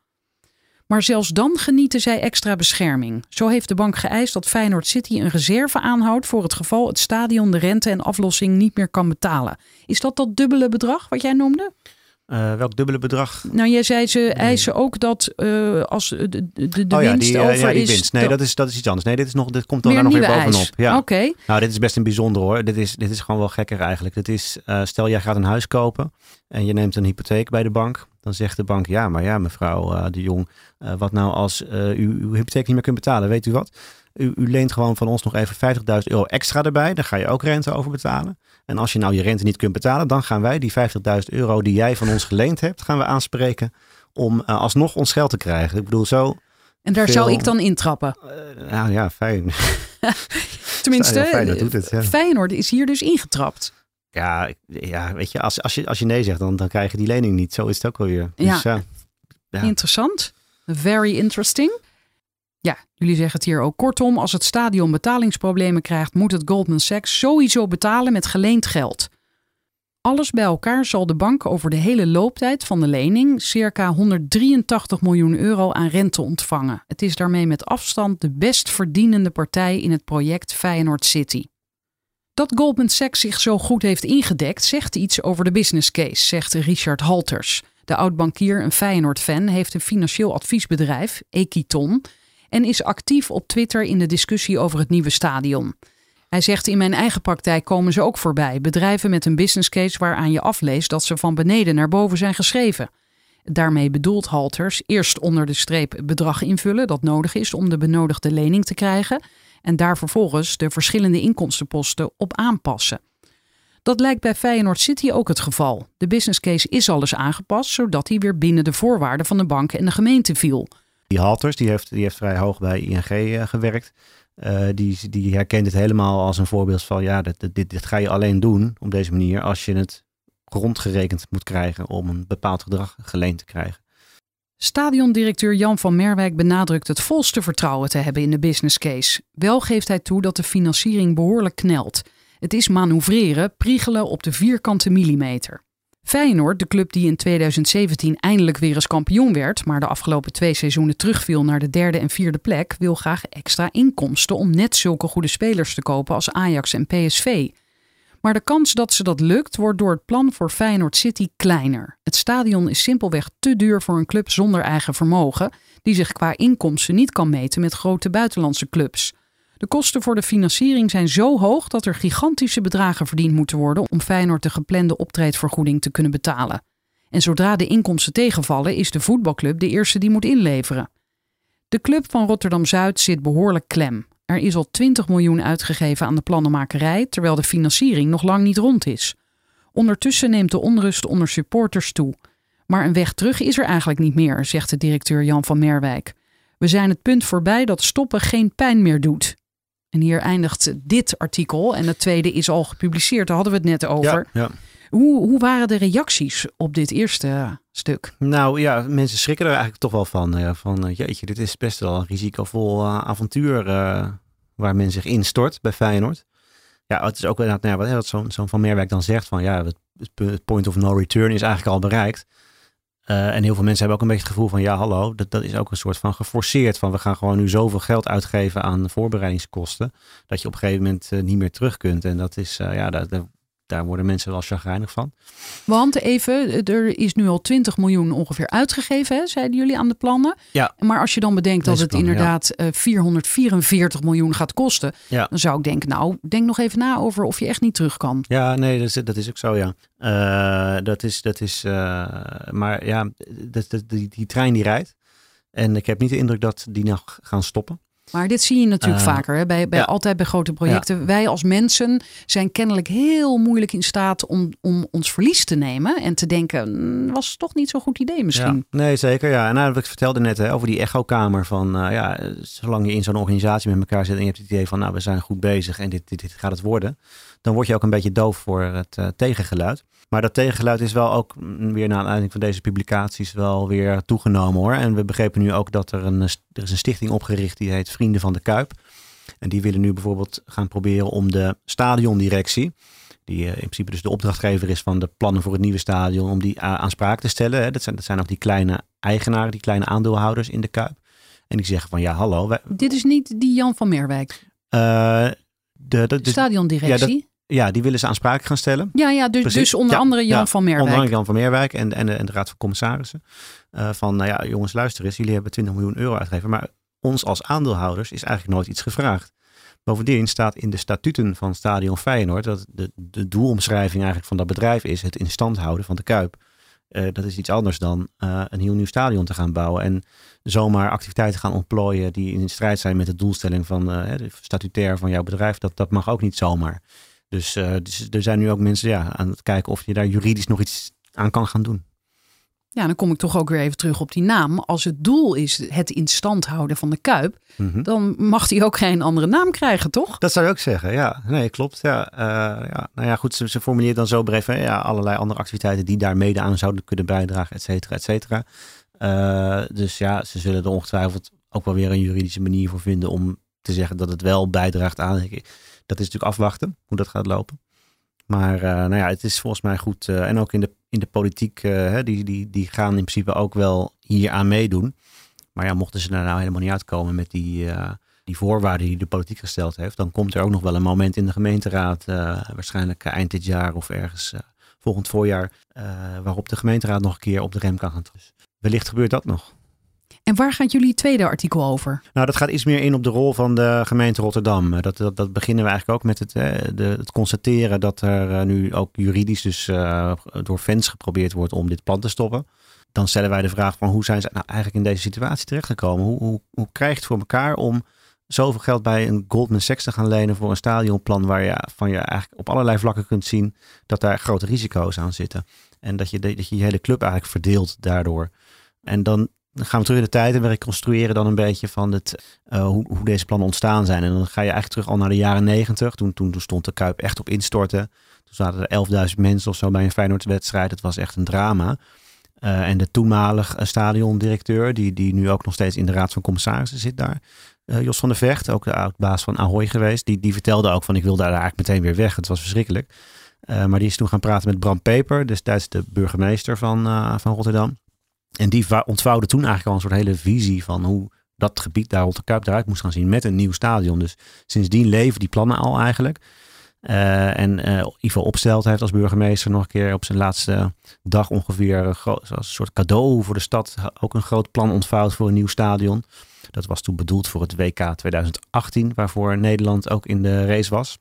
Maar zelfs dan genieten zij extra bescherming. Zo heeft de bank geëist dat Feyenoord City een reserve aanhoudt voor het geval het stadion de rente en aflossing niet meer kan betalen. Is dat dat dubbele bedrag wat jij noemde? Uh, welk dubbele bedrag? Nou, jij zei ze eisen ook dat uh, als de, de, de oh, ja, winst die, over ja, die is... winst. Nee, dat, is, dat is iets anders. Nee, dit, is nog, dit komt dan daar nog weer bovenop. eis. Ja. Oké. Nou, dit is best een bijzonder hoor. Dit is, dit is gewoon wel gekker eigenlijk. Dit is, stel jij gaat een huis kopen en je neemt een hypotheek bij de bank. Dan zegt de bank, ja, maar ja, mevrouw de Jong, wat nou als u uw hypotheek niet meer kunt betalen? Weet u wat? U, u, leent gewoon van ons nog even 50.000 euro extra erbij. Daar ga je ook rente over betalen. En als je nou je rente niet kunt betalen, dan gaan wij die 50.000 euro die jij van ons geleend hebt, gaan we aanspreken om uh, alsnog ons geld te krijgen. Ik bedoel, zo. En daar veel, zou ik dan intrappen. Uh, nou ja, fijn. Tenminste, ja, Feyenoord, doet het, ja. Feyenoord is hier dus ingetrapt. Ja, ja weet je, als, als je, als je nee zegt, dan, dan krijg je die lening niet. Zo is het ook wel weer. Dus, ja. ja. Interessant. Very interesting. Ja, jullie zeggen het hier ook. Kortom, als het stadion betalingsproblemen krijgt, moet het Goldman Sachs sowieso betalen met geleend geld. Alles bij elkaar zal de bank over de hele looptijd van de lening circa 183 miljoen euro aan rente ontvangen. Het is daarmee met afstand de best verdienende partij in het project Feyenoord City. Dat Goldman Sachs zich zo goed heeft ingedekt zegt iets over de business case, zegt Richard Halters. De oud-bankier en Feyenoord-fan heeft een financieel adviesbedrijf, Equiton, en is actief op Twitter in de discussie over het nieuwe stadion. Hij zegt: In mijn eigen praktijk komen ze ook voorbij. Bedrijven met een business case waaraan je afleest dat ze van beneden naar boven zijn geschreven. Daarmee bedoelt Halters eerst onder de streep bedrag invullen dat nodig is om de benodigde lening te krijgen. En daar vervolgens de verschillende inkomstenposten op aanpassen. Dat lijkt bij Feyenoord City ook het geval. De business case is al eens aangepast, zodat hij weer binnen de voorwaarden van de bank en de gemeente viel. Die Halters, die heeft, die heeft vrij hoog bij ING uh, gewerkt. Uh, die, die herkent het helemaal als een voorbeeld van ja, dit, dit, dit ga je alleen doen op deze manier als je het rondgerekend moet krijgen om een bepaald gedrag geleend te krijgen. Stadiondirecteur Jan van Merwijk benadrukt het volste vertrouwen te hebben in de business case. Wel geeft hij toe dat de financiering behoorlijk knelt. Het is manoeuvreren, priegelen op de vierkante millimeter. Feyenoord, de club die in 2017 eindelijk weer eens kampioen werd, maar de afgelopen twee seizoenen terugviel naar de derde en vierde plek, wil graag extra inkomsten om net zulke goede spelers te kopen als Ajax en PSV. Maar de kans dat ze dat lukt wordt door het plan voor Feyenoord City kleiner. Het stadion is simpelweg te duur voor een club zonder eigen vermogen, die zich qua inkomsten niet kan meten met grote buitenlandse clubs. De kosten voor de financiering zijn zo hoog dat er gigantische bedragen verdiend moeten worden om Feyenoord de geplande optreedvergoeding te kunnen betalen. En zodra de inkomsten tegenvallen, is de voetbalclub de eerste die moet inleveren. De club van Rotterdam Zuid zit behoorlijk klem. Er is al 20 miljoen uitgegeven aan de plannenmakerij, terwijl de financiering nog lang niet rond is. Ondertussen neemt de onrust onder supporters toe. Maar een weg terug is er eigenlijk niet meer, zegt de directeur Jan van Merwijk. We zijn het punt voorbij dat stoppen geen pijn meer doet. En hier eindigt dit artikel. En het tweede is al gepubliceerd, daar hadden we het net over. Ja, ja. Hoe, hoe waren de reacties op dit eerste stuk? Nou ja, mensen schrikken er eigenlijk toch wel van. Ja, van eh, jeetje, dit is best wel een risicovol uh, avontuur uh, waar men zich instort bij Feyenoord. Ja, het is ook inderdaad, nou ja, wat zo'n zo Van Meerwerk dan zegt van ja, het point of no return is eigenlijk al bereikt. Uh, en heel veel mensen hebben ook een beetje het gevoel van ja, hallo, dat, dat is ook een soort van geforceerd. Van we gaan gewoon nu zoveel geld uitgeven aan voorbereidingskosten. Dat je op een gegeven moment uh, niet meer terug kunt. En dat is, uh, ja, daar worden mensen wel chagrijnig van. Want even, er is nu al 20 miljoen ongeveer uitgegeven, hè, zeiden jullie aan de plannen. Ja. Maar als je dan bedenkt dat het plannen, inderdaad ja. 444 miljoen gaat kosten, Ja. dan zou ik denken, nou, denk nog even na over of je echt niet terug kan. Ja, nee, dat is, dat is ook zo, ja. Uh, dat is, dat is, uh, maar ja, dat, dat, die, die trein die rijdt. En ik heb niet de indruk dat die nog gaan stoppen. Maar dit zie je natuurlijk Uh, vaker, hè? Bij, bij, ja. altijd bij grote projecten. Wij als mensen zijn kennelijk heel moeilijk in staat om, om ons verlies te nemen. En te denken, "Mm, was toch niet zo'n goed idee misschien. Ja, nee, zeker. Ja. En nou, wat ik vertelde net hè, over die echokamer. Van uh, ja, zolang je in zo'n organisatie met elkaar zit en je hebt het idee van, nou, we zijn goed bezig en dit, dit, dit gaat het worden. Dan word je ook een beetje doof voor het uh, tegengeluid. Maar dat tegengeluid is wel ook mm, weer na aanleiding van deze publicaties wel weer toegenomen hoor. En we begrepen nu ook dat er een, er is een stichting opgericht die heet Vrienden van de Kuip. En die willen nu bijvoorbeeld gaan proberen om de stadiondirectie, die uh, in principe dus de opdrachtgever is van de plannen voor het nieuwe stadion, om die aanspraak te stellen. Dat, zijn, dat zijn ook die kleine eigenaren, die kleine aandeelhouders in de Kuip. En die zeggen van ja, hallo. Wij, Dit is niet die Jan van Meerwijk, uh, de, de, de, stadiondirectie. Ja, dat, ja, die willen ze aanspraak gaan stellen. Ja, ja dus, dus onder ja, andere Jan ja, van Meerwijk. Onder andere Jan van Meerwijk en, en, de, en de Raad van Commissarissen. Uh, van, nou ja, jongens, luister eens. Jullie hebben 20 miljoen euro uitgegeven. Maar ons als aandeelhouders is eigenlijk nooit iets gevraagd. Bovendien staat in de statuten van Stadion Feyenoord dat de, de doelomschrijving eigenlijk van dat bedrijf is het in stand houden van de Kuip. Uh, dat is iets anders dan uh, een heel nieuw stadion te gaan bouwen. En zomaar activiteiten gaan ontplooien die in strijd zijn met de doelstelling van uh, de statutair van jouw bedrijf. Dat, dat mag ook niet zomaar. Dus, uh, dus, er zijn nu ook mensen ja, aan het kijken of je daar juridisch nog iets aan kan gaan doen. Ja, dan kom ik toch ook weer even terug op die naam. Als het doel is het in stand houden van de Kuip, mm -hmm. dan mag hij ook geen andere naam krijgen, toch? Dat zou je ook zeggen, ja. Nee, klopt. Ja, uh, ja. Nou ja, goed, ze, ze formuleert dan zo breed hè, ja, allerlei andere activiteiten die daar mede aan zouden kunnen bijdragen, et cetera, et cetera. Uh, dus ja, ze zullen er ongetwijfeld ook wel weer een juridische manier voor vinden om te zeggen dat het wel bijdraagt aan. Dat is natuurlijk afwachten hoe dat gaat lopen. Maar uh, nou ja, het is volgens mij goed. Uh, en ook in de, in de politiek, uh, die, die, die gaan in principe ook wel hier aan meedoen. Maar ja, mochten ze er nou helemaal niet uitkomen met die, die voorwaarden die de politiek gesteld heeft, dan komt er ook nog wel een moment in de gemeenteraad, waarschijnlijk eind dit jaar of ergens volgend voorjaar, waarop de gemeenteraad nog een keer op de rem kan gaan. Dus wellicht gebeurt dat nog. En waar gaat jullie tweede artikel over? Nou, dat gaat iets meer in op de rol van de gemeente Rotterdam. Dat, dat, dat beginnen we eigenlijk ook met het, de, het constateren dat er nu ook juridisch dus uh, door fans geprobeerd wordt om dit plan te stoppen. Dan stellen wij de vraag van hoe zijn ze nou eigenlijk in deze situatie terechtgekomen? Hoe, hoe, hoe krijg het voor elkaar om zoveel geld bij een Goldman Sachs te gaan lenen voor een stadionplan waar je van je eigenlijk op allerlei vlakken kunt zien dat daar grote risico's aan zitten. En dat je dat je, je hele club eigenlijk verdeelt daardoor. En dan dan gaan we terug in de tijd en we reconstrueren dan een beetje van het, uh, hoe, hoe, deze plannen ontstaan zijn. En dan ga je eigenlijk terug al naar de jaren negentig. Toen, toen, stond de Kuip echt op instorten. Toen zaten er 11.000 mensen of zo bij een Feyenoord-wedstrijd. Het was echt een drama. Uh, en de toenmalig stadiondirecteur, die, die nu ook nog steeds in de Raad van Commissarissen zit daar. Jos van der Vecht, ook de oud-baas van Ahoy geweest. Die, die vertelde ook van ik wil daar eigenlijk meteen weer weg. Het was verschrikkelijk. Maar die is toen gaan praten met Bram Peper, destijds de burgemeester van, van Rotterdam. En die ontvouwde toen eigenlijk al een soort hele visie van hoe dat gebied daar rond de Kuip eruit moest gaan zien met een nieuw stadion. Dus sindsdien leven die plannen al eigenlijk. Uh, en uh, Ivo Opstelt heeft als burgemeester nog een keer op zijn laatste dag ongeveer als een soort cadeau voor de stad ook een groot plan ontvouwd voor een nieuw stadion. Dat was toen bedoeld voor het WK 2018, waarvoor Nederland ook in de race was.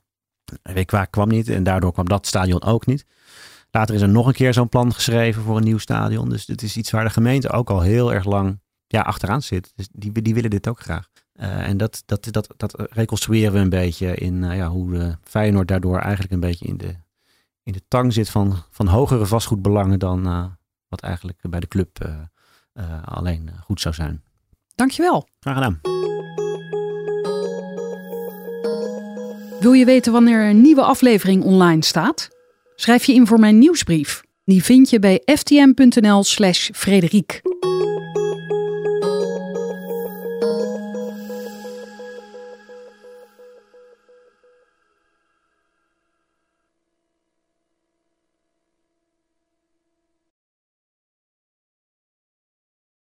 WK kwam niet en daardoor kwam dat stadion ook niet. Later is er nog een keer zo'n plan geschreven voor een nieuw stadion. Dus dit is iets waar de gemeente ook al heel erg lang ja, achteraan zit. Dus die, die willen dit ook graag. Uh, en dat, dat, dat, dat reconstrueren we een beetje in uh, ja, hoe de Feyenoord daardoor eigenlijk een beetje in de, in de tang zit van, van hogere vastgoedbelangen dan uh, wat eigenlijk bij de club alleen goed zou zijn. Dankjewel. Graag gedaan. Wil je weten wanneer een nieuwe aflevering online staat? Schrijf je in voor mijn nieuwsbrief. Die vind je bij ftm.nl/slash Frederiek.